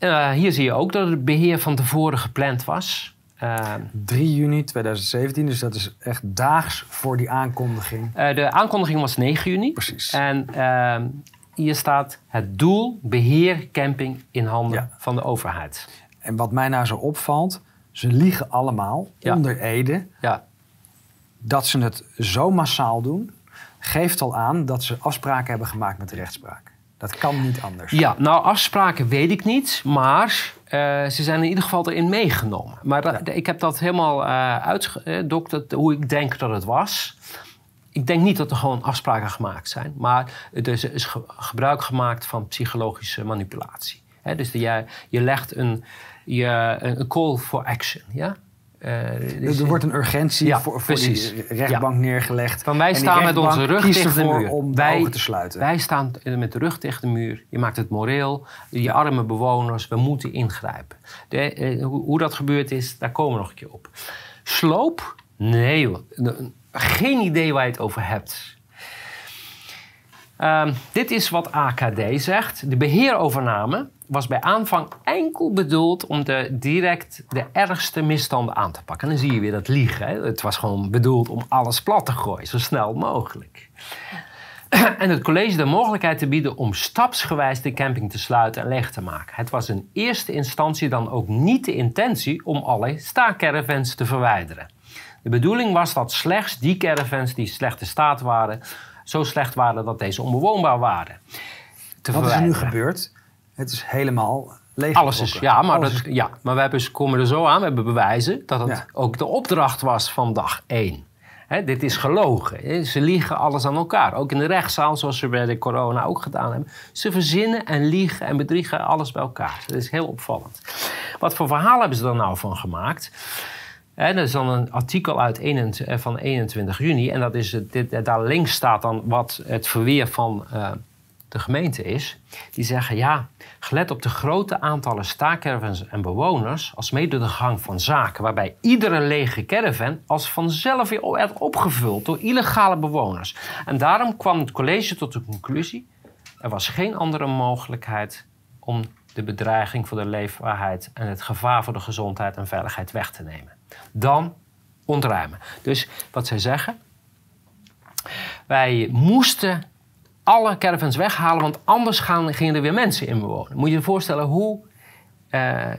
Uh, hier zie je ook dat het beheer van tevoren gepland was. Uh, 3 juni 2017, dus dat is echt daags voor die aankondiging. Uh, de aankondiging was 9 juni. Precies. En uh, hier staat het doel beheer camping in handen ja. van de overheid. En wat mij nou zo opvalt, ze liegen allemaal ja. onder Ede. Ja. Dat ze het zo massaal doen, geeft al aan dat ze afspraken hebben gemaakt met de rechtspraak. Dat kan niet anders. Ja, nou afspraken weet ik niet, maar uh, ze zijn in ieder geval erin meegenomen. Maar ja. ik heb dat helemaal uh, uitgedokterd, hoe ik denk dat het was. Ik denk niet dat er gewoon afspraken gemaakt zijn, maar er is, is ge gebruik gemaakt van psychologische manipulatie. He, dus de, je, je legt een, je, een call for action. Ja? Uh, dus er wordt een urgentie ja, voor, voor die rechtbank ja. neergelegd. Van wij staan met onze rug tegen de muur. om de wij, ogen te sluiten. Wij staan met de rug tegen de muur. Je maakt het moreel. Die arme bewoners, we moeten ingrijpen. De, uh, hoe, hoe, dat gebeurd is, daar komen we nog een keer op. Sloop? Nee. Geen idee waar je het over hebt. Uh, dit is wat AKD zegt. De beheerovername was bij aanvang enkel bedoeld om direct de ergste misstanden aan te pakken. En dan zie je weer dat liegen. Hè? Het was gewoon bedoeld om alles plat te gooien, zo snel mogelijk. en het college de mogelijkheid te bieden om stapsgewijs de camping te sluiten en leeg te maken. Het was in eerste instantie dan ook niet de intentie om alle staakcaravans te verwijderen. De bedoeling was dat slechts die caravans die slechte staat waren, zo slecht waren dat deze onbewoonbaar waren. Wat is er nu gebeurd? Het is helemaal leeg. Alles is, ja, maar, dat, ja, maar we hebben, komen er zo aan, we hebben bewijzen dat het ja. ook de opdracht was van dag één. He, dit is gelogen. He. Ze liegen alles aan elkaar. Ook in de rechtszaal, zoals ze bij de corona ook gedaan hebben. Ze verzinnen en liegen en bedriegen alles bij elkaar. Dat is heel opvallend. Wat voor verhaal hebben ze er nou van gemaakt? He, dat is dan een artikel uit 21, van 21 juni. En dat is, dit, daar links staat dan wat het verweer van uh, de gemeente is. Die zeggen, ja, gelet op de grote aantallen staakcaravans en bewoners... als mede de gang van zaken... waarbij iedere lege caravan als vanzelf weer werd opgevuld... door illegale bewoners. En daarom kwam het college tot de conclusie... er was geen andere mogelijkheid om de bedreiging voor de leefbaarheid... en het gevaar voor de gezondheid en veiligheid weg te nemen. Dan ontruimen. Dus wat zij zeggen... wij moesten alle caravans weghalen, want anders gaan, gingen er weer mensen in bewonen. Moet je je voorstellen hoe uh,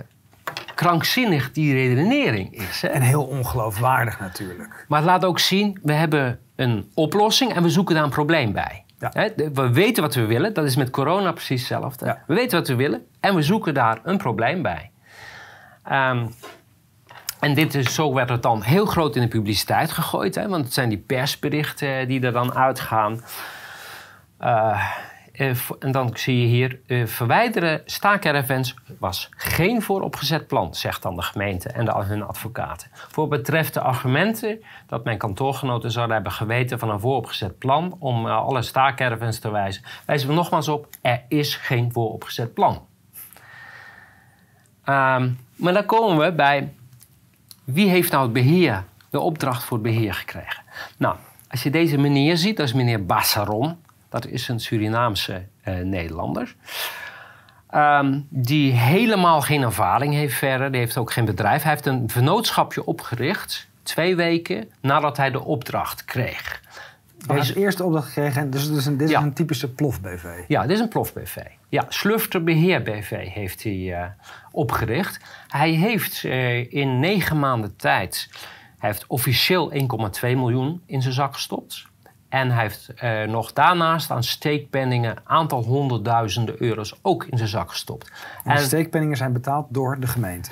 krankzinnig die redenering is. Hè? En heel ongeloofwaardig natuurlijk. Maar het laat ook zien, we hebben een oplossing en we zoeken daar een probleem bij. Ja. We weten wat we willen, dat is met corona precies hetzelfde. Ja. We weten wat we willen en we zoeken daar een probleem bij. Um, en dit is, zo werd het dan heel groot in de publiciteit gegooid. Hè? Want het zijn die persberichten die er dan uitgaan. Uh, en dan zie je hier, verwijderen staakcaravans was geen vooropgezet plan, zegt dan de gemeente en de, hun advocaten. Voor betreft de argumenten dat mijn kantoorgenoten zouden hebben geweten van een vooropgezet plan om alle staakcaravans te wijzen, wijzen we nogmaals op, er is geen vooropgezet plan. Um, maar dan komen we bij, wie heeft nou het beheer, de opdracht voor het beheer gekregen? Nou, als je deze meneer ziet, dat is meneer Bassaron. Dat is een Surinaamse uh, Nederlander. Ehm, die helemaal geen ervaring heeft verder. Die heeft ook geen bedrijf. Hij heeft een vennootschapje opgericht. Twee weken nadat hij de opdracht kreeg. Hij heeft de eerste opdracht gekregen. Dus, dus een, dit is Ja. een typische plof-BV. Ja, dit is een plof-BV. Ja, Slufter Beheer BV heeft hij eh, opgericht. Hij heeft eh, in negen maanden tijd... Hij heeft officieel 1,2 miljoen in zijn zak gestopt. En hij heeft eh, nog daarnaast aan steekpenningen... aantal honderdduizenden euro's ook in zijn zak gestopt. En de En- steekpenningen zijn betaald door de gemeente.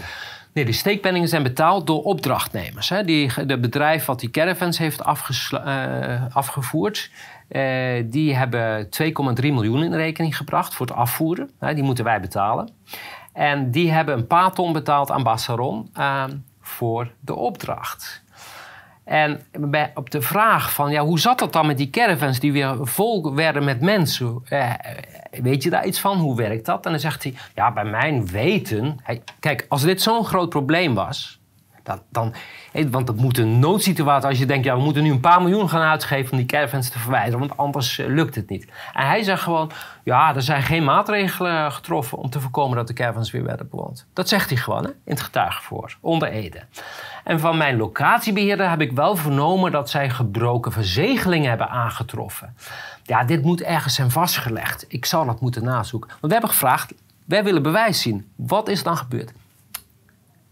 Nee, die steekpenningen zijn betaald door opdrachtnemers. Hè. Die, de bedrijf wat die caravans heeft afgesla- afgevoerd... eh, die hebben 2,3 miljoen in rekening gebracht voor het afvoeren. Hè, die moeten wij betalen. En die hebben een paar ton betaald aan Bassaron eh, voor de opdracht. En bij, op de vraag van, ja, hoe zat dat dan met die caravans die weer vol werden met mensen? Eh, weet je daar iets van? Hoe werkt dat? En dan zegt hij, ja, bij mijn weten... Kijk, als dit zo'n groot probleem was... Dan, want dat moet een noodsituatie als je denkt... ja, we moeten nu een paar miljoen gaan uitgeven om die caravans te verwijderen... want anders eh, lukt het niet. En hij zegt gewoon... ja, er zijn geen maatregelen getroffen... om te voorkomen dat de caravans weer werden bewoond. Dat zegt hij gewoon hè, in het getuigenvoor, onder Ede. En van mijn locatiebeheerder heb ik wel vernomen... dat zij gebroken verzegelingen hebben aangetroffen. Ja, dit moet ergens zijn vastgelegd. Ik zal dat moeten nazoeken. Want we hebben gevraagd... wij willen bewijs zien. Wat is dan gebeurd?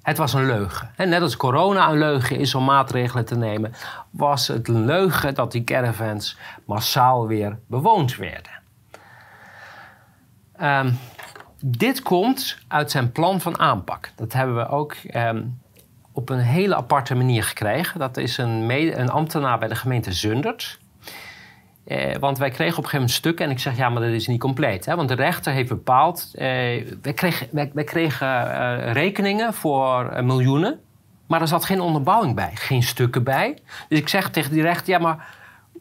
Het was een leugen. En net als corona een leugen is om maatregelen te nemen, was het een leugen dat die caravans massaal weer bewoond werden. Ehm, dit komt uit zijn plan van aanpak. Dat hebben we ook ehm, op een hele aparte manier gekregen. Dat is een, een ambtenaar bij de gemeente Zundert. Eh, want wij kregen op een gegeven moment stukken en ik zeg ja, maar dat is niet compleet. Hè? Want de rechter heeft bepaald. Eh, wij kregen, wij, kregen eh, rekeningen voor eh, miljoenen, maar er zat geen onderbouwing bij, geen stukken bij. Dus ik zeg tegen die rechter: ja, maar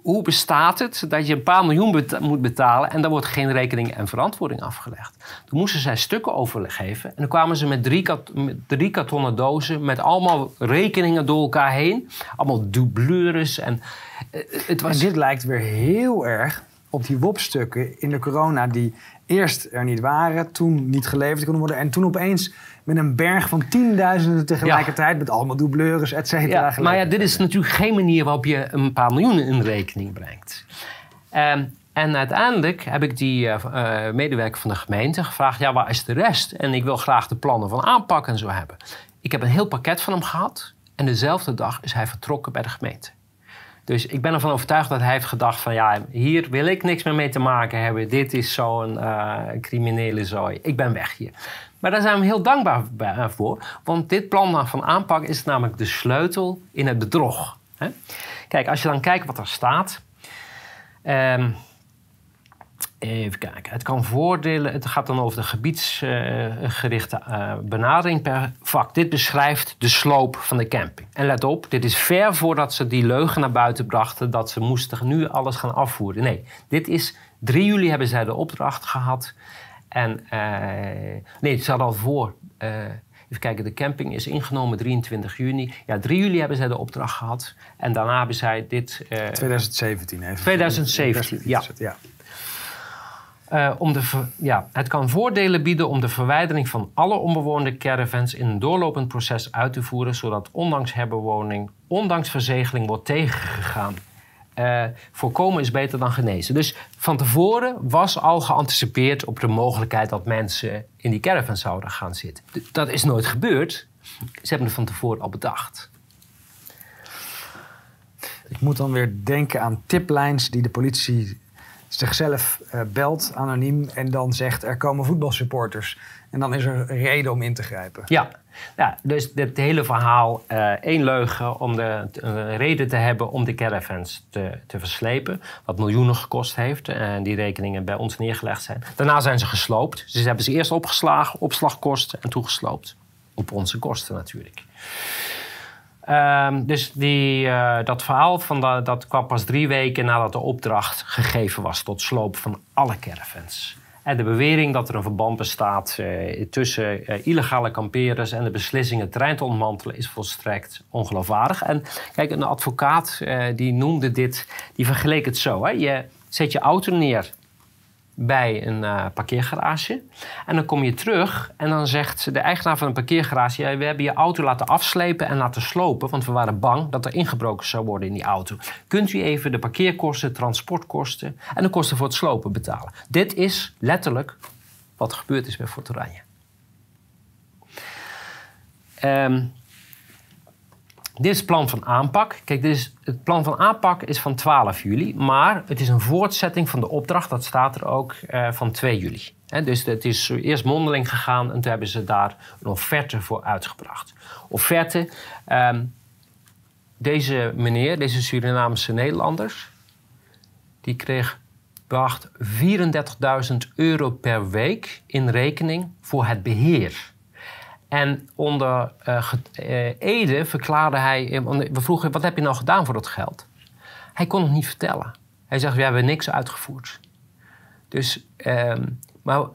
hoe bestaat het dat je een paar miljoen moet betalen en daar wordt geen rekening en verantwoording afgelegd? Toen moesten zij stukken overgeven en dan kwamen ze met drie, kat- drie kartonnen dozen met allemaal rekeningen door elkaar heen, allemaal dublures en eh, het was. Dit lijkt weer heel erg op die WOP-stukken in de corona... die eerst er niet waren, toen niet geleverd konden worden... en toen opeens met een berg van tienduizenden tegelijkertijd... met allemaal doubleurs, et cetera. Ja, maar ja, dit is natuurlijk geen manier waarop je een paar miljoen in rekening brengt. Ehm, en uiteindelijk heb ik die eh, eh, medewerker van de gemeente gevraagd: ja, waar is de rest? En ik wil graag de plannen van aanpak en zo hebben. Ik heb een heel pakket van hem gehad. En dezelfde dag is hij vertrokken bij de gemeente. Dus ik ben ervan overtuigd dat hij heeft gedacht van ja, hier wil ik niks meer mee te maken hebben. Dit is zo'n eh, criminele zooi. Ik ben weg hier. Maar daar zijn we heel dankbaar eh, voor. Want dit plan van aanpak is namelijk de sleutel in het bedrog. Kijk, als je dan kijkt wat er staat. Ehm, even kijken. Het kan voordelen. Het gaat dan over de gebiedsgerichte eh, benadering per vak. Dit beschrijft de sloop van de camping. En let op, dit is ver voordat ze die leugen naar buiten brachten dat ze moesten nu alles gaan afvoeren. Nee, dit is 3 juli hebben zij de opdracht gehad. En eh, nee, ze hadden al voor. eh, even kijken, de camping is ingenomen 23 juni. Ja, 3 juli hebben zij de opdracht gehad. En daarna hebben zij dit. eh, 2017 even. 2017, ja. ja. Eh, om de ja, het kan voordelen bieden om de verwijdering van alle onbewoonde caravans in een doorlopend proces uit te voeren, zodat ondanks herbewoning, ondanks verzegeling wordt tegengegaan. Eh, voorkomen is beter dan genezen. Dus van tevoren was al geanticipeerd op de mogelijkheid dat mensen in die caravan zouden gaan zitten. Dat is nooit gebeurd. Ze hebben het van tevoren al bedacht. Ik moet dan weer denken aan tiplijns die de politie zichzelf eh, belt, anoniem, en dan zegt er komen voetbalsupporters. En dan is er reden om in te grijpen. Ja, ja dus dit hele verhaal, eh, één leugen om de een reden te hebben om de caravans te, te verslepen. Wat miljoenen gekost heeft en die rekeningen bij ons neergelegd zijn. Daarna zijn ze gesloopt. Dus ze hebben ze eerst opgeslagen, opslagkosten en toegesloopt. Op onze kosten natuurlijk. Ehm, dus die, eh, dat verhaal van da- dat kwam pas drie weken nadat de opdracht gegeven was tot sloop van alle caravans. En de bewering dat er een verband bestaat eh, tussen eh, illegale kamperers en de beslissing het terrein te ontmantelen is volstrekt ongeloofwaardig. En kijk, een advocaat eh, die noemde dit, die vergeleek het zo. Hè? Je zet je auto neer bij een uh, parkeergarage. En dan kom je terug en dan zegt de eigenaar van een parkeergarage... Ja, we hebben je auto laten afslepen en laten slopen... want we waren bang dat er ingebroken zou worden in die auto. Kunt u even de parkeerkosten, transportkosten... en de kosten voor het slopen betalen? Dit is letterlijk wat gebeurd is bij Fort Oranje. Um, dit is het plan van aanpak. Kijk, dit is, het plan van aanpak is van 12 juli, maar het is een voortzetting van de opdracht, dat staat er ook, uh, van 2 juli. Dus het is eerst mondeling gegaan en toen hebben ze daar een offerte voor uitgebracht. Offerte, um, deze meneer, deze Surinaamse Nederlanders, die kreeg beacht 34.000 euro per week in rekening voor het beheer. En onder uh, Ede verklaarde hij... Eh, we vroegen, wat heb je nou gedaan voor dat geld? Hij kon het niet vertellen. Hij zegt, we hebben niks uitgevoerd. Dus, uh, maar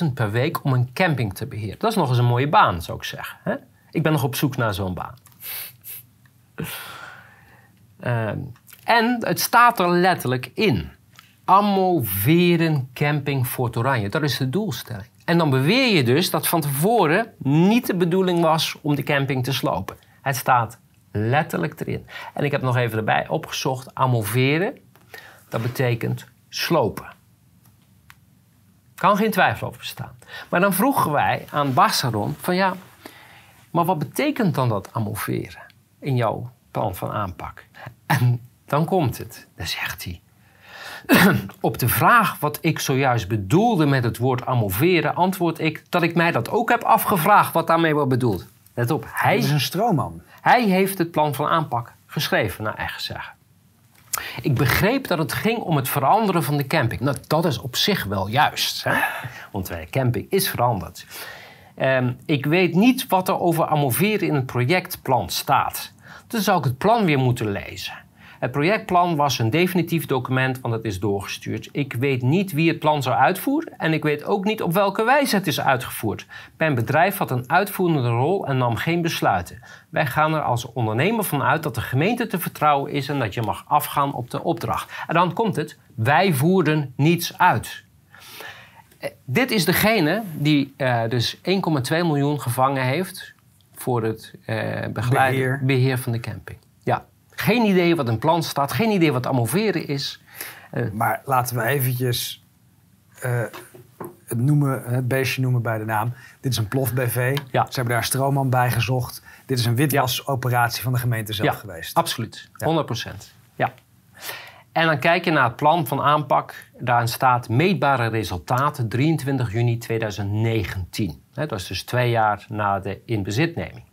34.000 per week om een camping te beheren. Dat is nog eens een mooie baan, zou ik zeggen. Hè? Ik ben nog op zoek naar zo'n baan. uh, en het staat er letterlijk in. Ammoveren Camping Fort Oranje. Dat is de doelstelling. En dan beweer je dus dat van tevoren niet de bedoeling was om de camping te slopen. Het staat letterlijk erin. En ik heb nog even erbij opgezocht, amoveren, dat betekent slopen. Kan geen twijfel over bestaan. Maar dan vroegen wij aan Bassaron van ja, maar wat betekent dan dat amoveren in jouw plan van aanpak? En dan komt het. Dan zegt hij, op de vraag wat ik zojuist bedoelde met het woord amoveren, antwoord ik dat ik mij dat ook heb afgevraagd wat daarmee wordt bedoeld. Let op, hij is een stroomman. Hij heeft het plan van aanpak geschreven, naar eigen zeggen. Ik begreep dat het ging om het veranderen van de camping. Nou, dat is op zich wel juist, hè? want de camping is veranderd. Um, ik weet niet wat er over amoveren in het projectplan staat. Dan zou ik het plan weer moeten lezen. Het projectplan was een definitief document, want het is doorgestuurd. Ik weet niet wie het plan zou uitvoeren en ik weet ook niet op welke wijze het is uitgevoerd. Mijn bedrijf had een uitvoerende rol en nam geen besluiten. Wij gaan er als ondernemer van uit dat de gemeente te vertrouwen is en dat je mag afgaan op de opdracht. En dan komt het, wij voerden niets uit. Eh, dit is degene die uh, dus 1,2 miljoen gevangen heeft voor het uh, begeleiden, beheer. beheer van de camping. Ja. Geen idee wat een plan staat, geen idee wat amoveren is. Uh, maar laten we eventjes uh, het, noemen, het beestje noemen bij de naam. Dit is een plof BV. Ja. Ze hebben daar stroomman bij gezocht. Dit is een witwasoperatie van de gemeente zelf ja, geweest. Absoluut, 100 procent. Ja. En dan kijk je naar het plan van aanpak. Daarin staat meetbare resultaten 23 juni 2019. Dat is dus twee jaar na de inbezitneming.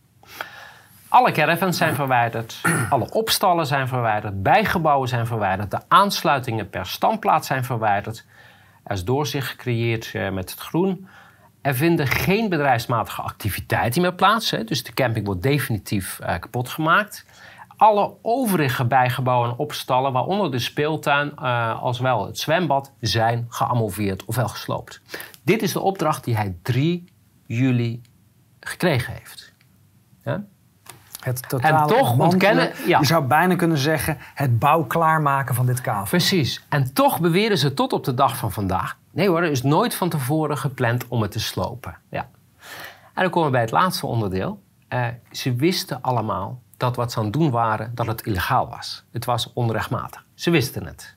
Alle caravans zijn verwijderd, alle opstallen zijn verwijderd, bijgebouwen zijn verwijderd, de aansluitingen per standplaats zijn verwijderd. Er is doorzicht gecreëerd eh, met het groen. Er vinden geen bedrijfsmatige activiteiten meer plaats, hè, dus de camping wordt definitief uh, kapot gemaakt. Alle overige bijgebouwen en opstallen, waaronder de speeltuin uh, als wel het zwembad, zijn geamoveerd ofwel gesloopt. Dit is de opdracht die hij 3 juli gekregen heeft. Ja? Het totale en toch ontkennen. Ja. Je zou bijna kunnen zeggen: het bouw klaarmaken van dit kavel. Precies. En toch beweren ze tot op de dag van vandaag. Nee hoor, er is nooit van tevoren gepland om het te slopen. Ja. En dan komen we bij het laatste onderdeel. Uh, ze wisten allemaal dat wat ze aan het doen waren, dat het illegaal was. Het was onrechtmatig. Ze wisten het.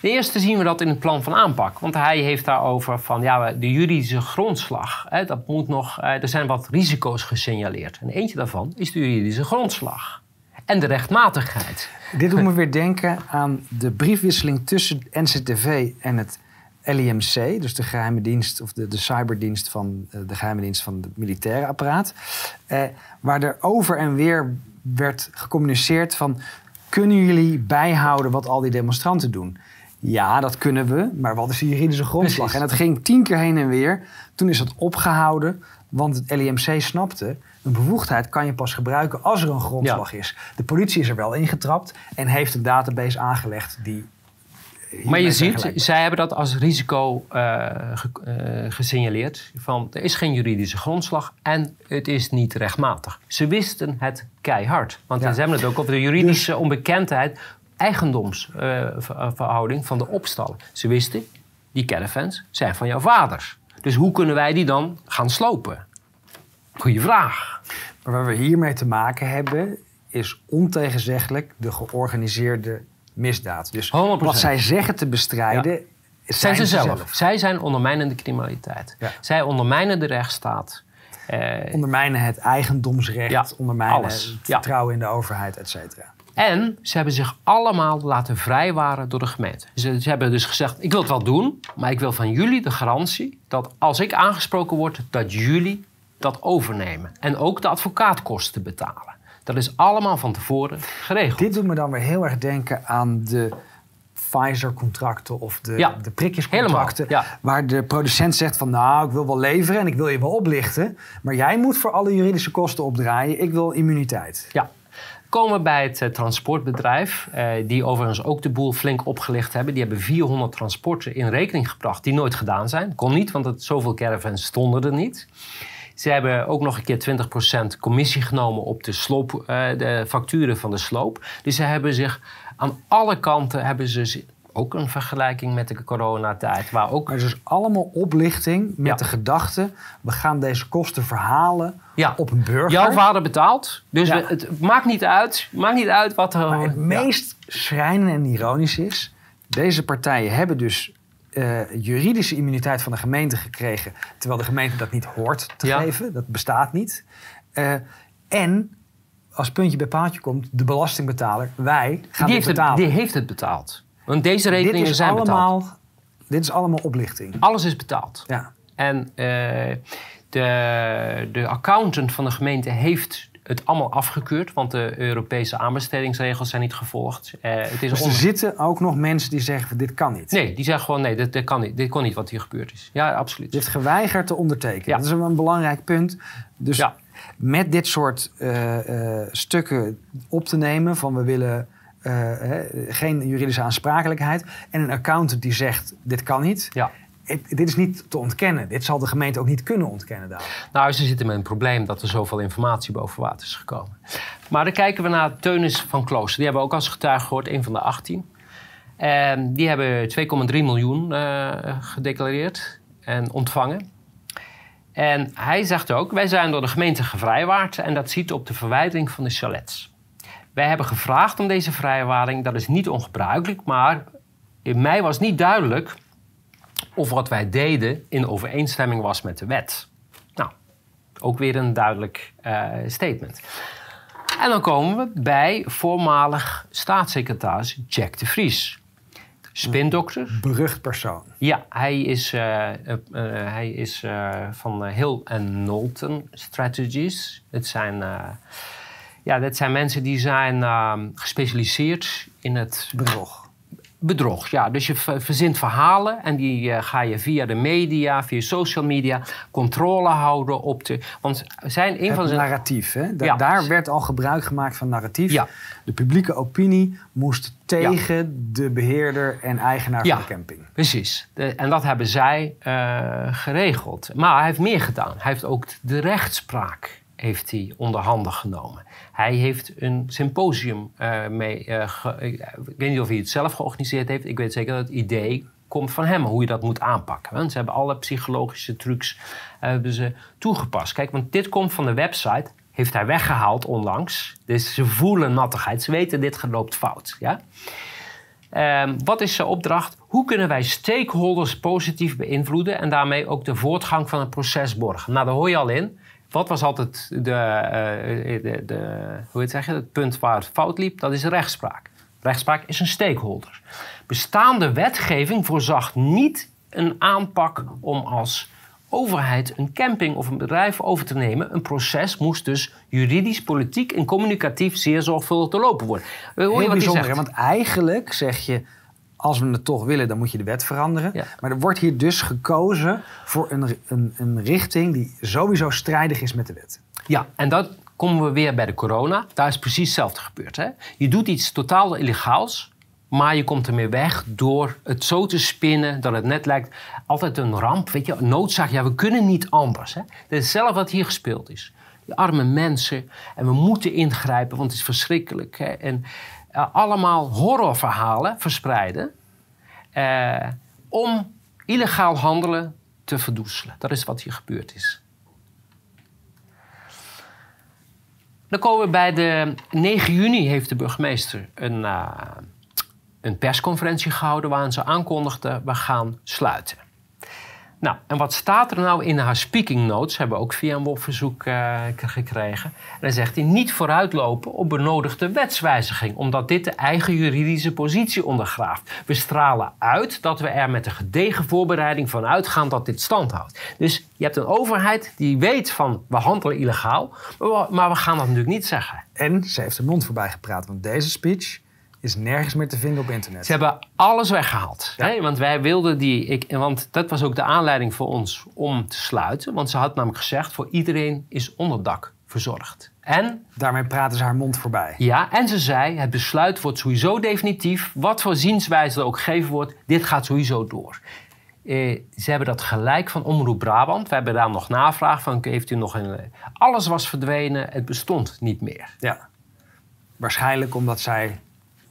De eerste zien we dat in het plan van aanpak. Want hij heeft daarover van ja, de juridische grondslag. Hè, dat moet nog, eh, er zijn wat risico's gesignaleerd. En eentje daarvan is de juridische grondslag. En de rechtmatigheid. Dit doet me weer denken aan de briefwisseling tussen NCTV en het LIMC, dus de geheime dienst of de, de cyberdienst van eh, de geheime dienst van het militaire apparaat. Eh, waar er over en weer werd gecommuniceerd van kunnen jullie bijhouden wat al die demonstranten doen? Ja, dat kunnen we, maar wat is de juridische grondslag? En dat ging tien keer heen en weer. Toen is dat opgehouden, want het LIMC snapte... een bevoegdheid kan je pas gebruiken als er een grondslag is. De politie is er wel ingetrapt en heeft een database aangelegd die... Maar je ziet, zij hebben dat als risico uh, ge, uh, gesignaleerd. Van, er is geen juridische grondslag en het is niet rechtmatig. Ze wisten het keihard. Want ja. ze hebben het ook over de juridische dus, onbekendheid eigendomsverhouding van de opstallen. Ze wisten, die caravans zijn van jouw vaders. Dus hoe kunnen wij die dan gaan slopen? Goeie vraag. Maar waar we hiermee te maken hebben, is ontegenzeggelijk de georganiseerde misdaad. Dus 100%. wat zij zeggen te bestrijden, Zijn ze zelf. Zij zijn ondermijnende criminaliteit. Ja. Zij ondermijnen de rechtsstaat. Eh, Ondermijnen het eigendomsrecht, Ja, ondermijnen alles. het vertrouwen in de overheid, et cetera. En ze hebben zich allemaal laten vrijwaren door de gemeente. Ze, ze hebben dus gezegd, ik wil het wel doen, maar ik wil van jullie de garantie dat als ik aangesproken word, dat jullie dat overnemen. En ook de advocaatkosten betalen. Dat is allemaal van tevoren geregeld. Dit doet me dan weer heel erg denken aan de Pfizer-contracten of de, Ja, de prikjescontracten. helemaal, ja. Waar de producent zegt van nou, ik wil wel leveren en ik wil je wel oplichten. Maar jij moet voor alle juridische kosten opdraaien. Ik wil immuniteit. Ja. Komen we bij het eh, transportbedrijf, eh, die overigens ook de boel flink opgelicht hebben. Die hebben 400 transporten in rekening gebracht die nooit gedaan zijn. Kon niet, want het, zoveel caravans stonden er niet. Ze hebben ook nog een keer 20% commissie genomen op de, sloop, eh, de facturen van de sloop. Dus ze hebben zich aan alle kanten hebben ze ook een vergelijking met de coronatijd, waar ook Maar het is dus allemaal oplichting met Ja. de gedachte... we gaan deze kosten verhalen Ja. op een burger. jouw vader betaalt. Dus Ja. het maakt niet uit, maakt niet uit wat er. Maar het meest schrijnende en ironisch is... deze partijen hebben dus eh, juridische immuniteit van de gemeente gekregen... terwijl de gemeente dat niet hoort te geven. Dat bestaat niet. Eh, en, als puntje bij paaltje komt... de belastingbetaler, wij, gaan die, heeft het, betalen. die heeft het betaald. Want deze dit, rekeningen is zijn betaald. dit is allemaal oplichting. Alles is betaald. Ja. En eh, de, de accountant van de gemeente heeft het allemaal afgekeurd, want de Europese aanbestedingsregels zijn niet gevolgd. Eh, het is Dus er zitten ook nog mensen die zeggen... dit kan niet. Nee, die zeggen gewoon nee, dit, dit kan niet. Dit kon niet wat hier gebeurd is. Ja, absoluut. Heeft geweigerd te ondertekenen. Ja. Dat is een, belangrijk punt. Dus Ja. met dit soort eh, eh, stukken op te nemen van we willen geen juridische aansprakelijkheid en een accountant die zegt dit kan niet. Ja. Dit is niet te ontkennen. Dit zal de gemeente ook niet kunnen ontkennen. Dadelijk. Nou, ze zitten met een probleem dat er zoveel informatie boven water is gekomen. Maar dan kijken we naar Teunis van Klooster. Die hebben we ook als getuige gehoord, een van de 18. En die hebben 2,3 miljoen eh, gedeclareerd en ontvangen. En hij zegt ook, wij zijn door de gemeente gevrijwaard en dat ziet op de verwijdering van de chalets. Wij hebben gevraagd om deze vrijwaring, dat is niet ongebruikelijk, maar in mij was niet duidelijk of wat wij deden in overeenstemming was met de wet. Nou, ook weer een duidelijk eh, statement. En dan komen we bij voormalig staatssecretaris Jack de Vries. Spindokter. Berucht persoon. Ja, hij is, eh, eh, hij is van Hill and Knowlton Strategies. Het zijn, ja, dat zijn mensen die zijn eh, gespecialiseerd in het Bedrog. Bedrog. Ja, dus je ver- verzint verhalen en die eh, ga je via de media, via social media, controle houden op de. Want zijn een van zijn. narratief. Hè? Da- Ja. Daar werd al gebruik gemaakt van narratief. Ja. De publieke opinie moest tegen de beheerder en eigenaar van de camping. Precies. De- en dat hebben zij eh, geregeld. Maar hij heeft meer gedaan. Hij heeft ook de rechtspraak heeft hij onder handen genomen. Hij heeft een symposium eh, mee. eh, ge- ik weet niet of hij het zelf georganiseerd heeft. Ik weet zeker dat het idee komt van hem, hoe je dat moet aanpakken. Want ze hebben alle psychologische trucs eh, hebben ze toegepast. Kijk, want dit komt van de website. Heeft hij weggehaald onlangs. Dus ze voelen nattigheid. Ze weten dit loopt fout. Ja? Ehm, wat is zijn opdracht? Hoe kunnen wij stakeholders positief beïnvloeden en daarmee ook de voortgang van het proces borgen? Nou, daar hoor je al in. Wat was altijd de, eh, de, de, hoe heet je, het punt waar het fout liep? Dat is rechtspraak. Rechtspraak is een stakeholder. Bestaande wetgeving voorzag niet een aanpak om als overheid een camping of een bedrijf over te nemen. Een proces moest dus juridisch, politiek en communicatief zeer zorgvuldig doorlopen worden. Hoor je Heel wat bijzonder, want eigenlijk zeg je... als we het toch willen, dan moet je de wet veranderen. Ja. Maar er wordt hier dus gekozen voor een, een, een richting... die sowieso strijdig is met de wet. Ja, en dan komen we weer bij de corona. Daar is precies hetzelfde gebeurd. Hè? Je doet iets totaal illegaals, maar je komt ermee weg door het zo te spinnen dat het net lijkt altijd een ramp. Weet je, noodzaak. Ja, we kunnen niet anders. Hè? Dat is zelf wat hier gespeeld is. Die arme mensen. En we moeten ingrijpen, want het is verschrikkelijk. Hè? En allemaal horrorverhalen verspreiden eh, om illegaal handelen te verdoezelen. Dat is wat hier gebeurd is. Dan komen we bij de 9 juni heeft de burgemeester een, uh, een persconferentie gehouden waarin ze aankondigde we gaan sluiten. Nou, en wat staat er nou in haar speaking notes? Hebben we ook via een WOP-verzoek uh, gekregen. En dan zegt hij niet vooruitlopen op benodigde wetswijziging, omdat dit de eigen juridische positie ondergraaft. We stralen uit dat we er met een gedegen voorbereiding van uitgaan dat dit stand houdt. Dus je hebt een overheid die weet van we handelen illegaal, maar we gaan dat natuurlijk niet zeggen. En ze heeft de mond voorbij gepraat, want deze speech is nergens meer te vinden op internet. Ze hebben alles weggehaald. Hè? Want wij wilden die. Ik, want dat was ook de aanleiding voor ons om te sluiten. Want ze had namelijk gezegd: voor iedereen is onderdak verzorgd. En. Daarmee praten ze haar mond voorbij. Ja, en ze zei: het besluit wordt sowieso definitief. Wat voor zienswijze er ook gegeven wordt, dit gaat sowieso door. Eh, ze hebben dat gelijk van Omroep Brabant. We hebben daar nog navraag van: heeft u nog een. Alles was verdwenen, het bestond niet meer. Ja. Waarschijnlijk omdat zij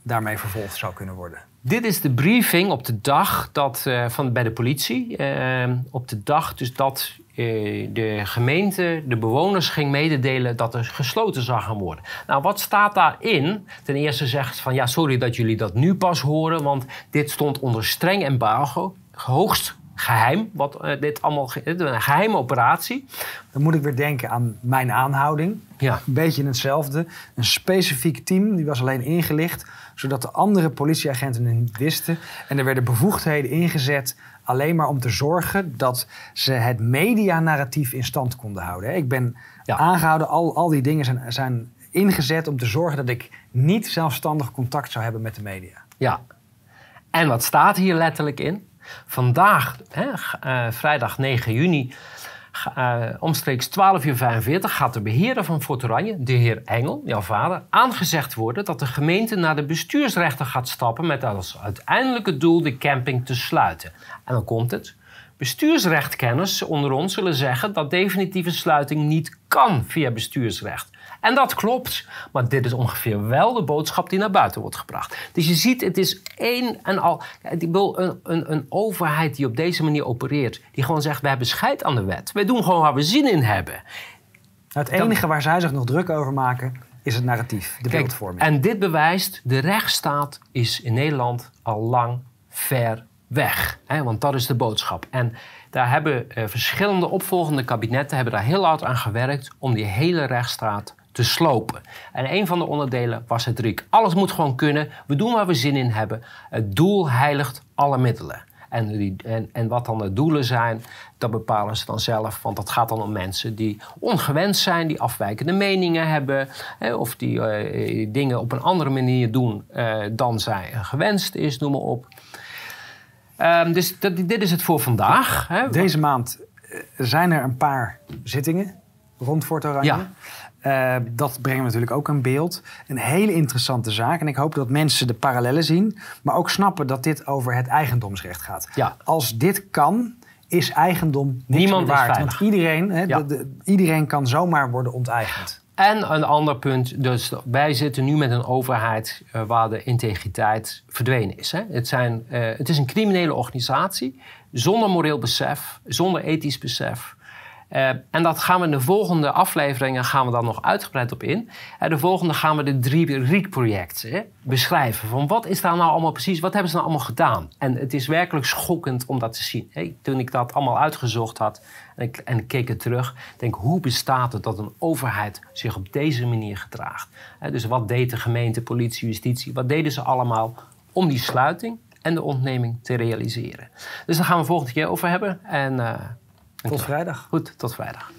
daarmee vervolgd zou kunnen worden. Dit is de briefing op de dag dat, uh, van, bij de politie. Uh, op de dag dus dat uh, de gemeente de bewoners ging mededelen dat er gesloten zou gaan worden. Nou, wat staat daarin? Ten eerste zegt van ja, sorry dat jullie dat nu pas horen, want dit stond onder streng embargo, hoogst geheim, wat uh, dit allemaal een geheime operatie. Dan moet ik weer denken aan mijn aanhouding. Ja. Een beetje hetzelfde. Een specifiek team, die was alleen ingelicht zodat de andere politieagenten het niet wisten. En er werden bevoegdheden ingezet alleen maar om te zorgen dat ze het medianarratief in stand konden houden. Ik ben aangehouden, al, al die dingen zijn, zijn ingezet om te zorgen dat ik niet zelfstandig contact zou hebben met de media. Ja, en wat staat hier letterlijk in? Vandaag, hè, uh, vrijdag 9 juni, uh, omstreeks 12 uur 45 gaat de beheerder van Fort Oranje, de heer Engel, jouw vader, aangezegd worden dat de gemeente naar de bestuursrechter gaat stappen met als uiteindelijke doel de camping te sluiten. En dan komt het. Bestuursrechtkenners onder ons zullen zeggen dat definitieve sluiting niet kan via bestuursrecht. En dat klopt, maar dit is ongeveer wel de boodschap die naar buiten wordt gebracht. Dus je ziet, het is één en al. Ik wil een, een, een overheid die op deze manier opereert, die gewoon zegt: wij hebben scheid aan de wet. Wij doen gewoon waar we zin in hebben. het enige waar zij zich nog druk over maken is het narratief, de beeldvorming. En dit bewijst, de rechtsstaat is in Nederland al lang ver weg. Hè? Want dat is de boodschap. En daar hebben eh, verschillende opvolgende kabinetten hebben daar heel hard aan gewerkt om die hele rechtsstaat te slopen. En een van de onderdelen was het RIek. Alles moet gewoon kunnen. We doen waar we zin in hebben. Het doel heiligt alle middelen. En, die, en, en, wat dan de doelen zijn, dat bepalen ze dan zelf. Want dat gaat dan om mensen die ongewenst zijn, die afwijkende meningen hebben. Hè, of die uh, dingen op een andere manier doen uh, dan zij gewenst is, noem maar op. Um, dus dat, dit is het voor vandaag. Hè. Deze maand eh, zijn er een paar zittingen rond Fort Oranje. Ja. Uh, dat brengt natuurlijk ook een beeld. Een hele interessante zaak. En ik hoop dat mensen de parallellen zien. Maar ook snappen dat dit over het eigendomsrecht gaat. Ja. Als dit kan, is eigendom Niemand waard. Want iedereen, ja. de, iedereen kan zomaar worden onteigend. En een ander punt, dus wij zitten nu met een overheid uh, waar de integriteit verdwenen is. Hè? Het, zijn, uh, het is een criminele organisatie zonder moreel besef, zonder ethisch besef. Uh, en dat gaan we in de volgende afleveringen gaan we daar nog uitgebreid op in. En de volgende gaan we de drie RIEK-projecten beschrijven. Van wat is daar nou allemaal precies, wat hebben ze nou allemaal gedaan? En het is werkelijk schokkend om dat te zien. Hey, toen ik dat allemaal uitgezocht had en ik, en keek er terug, denk hoe bestaat het dat een overheid zich op deze manier gedraagt? dus wat deed de gemeente, politie, justitie, wat deden ze allemaal om die sluiting en de ontneming te realiseren? Dus daar gaan we volgende keer over hebben. En, tot vrijdag. Goed, tot vrijdag.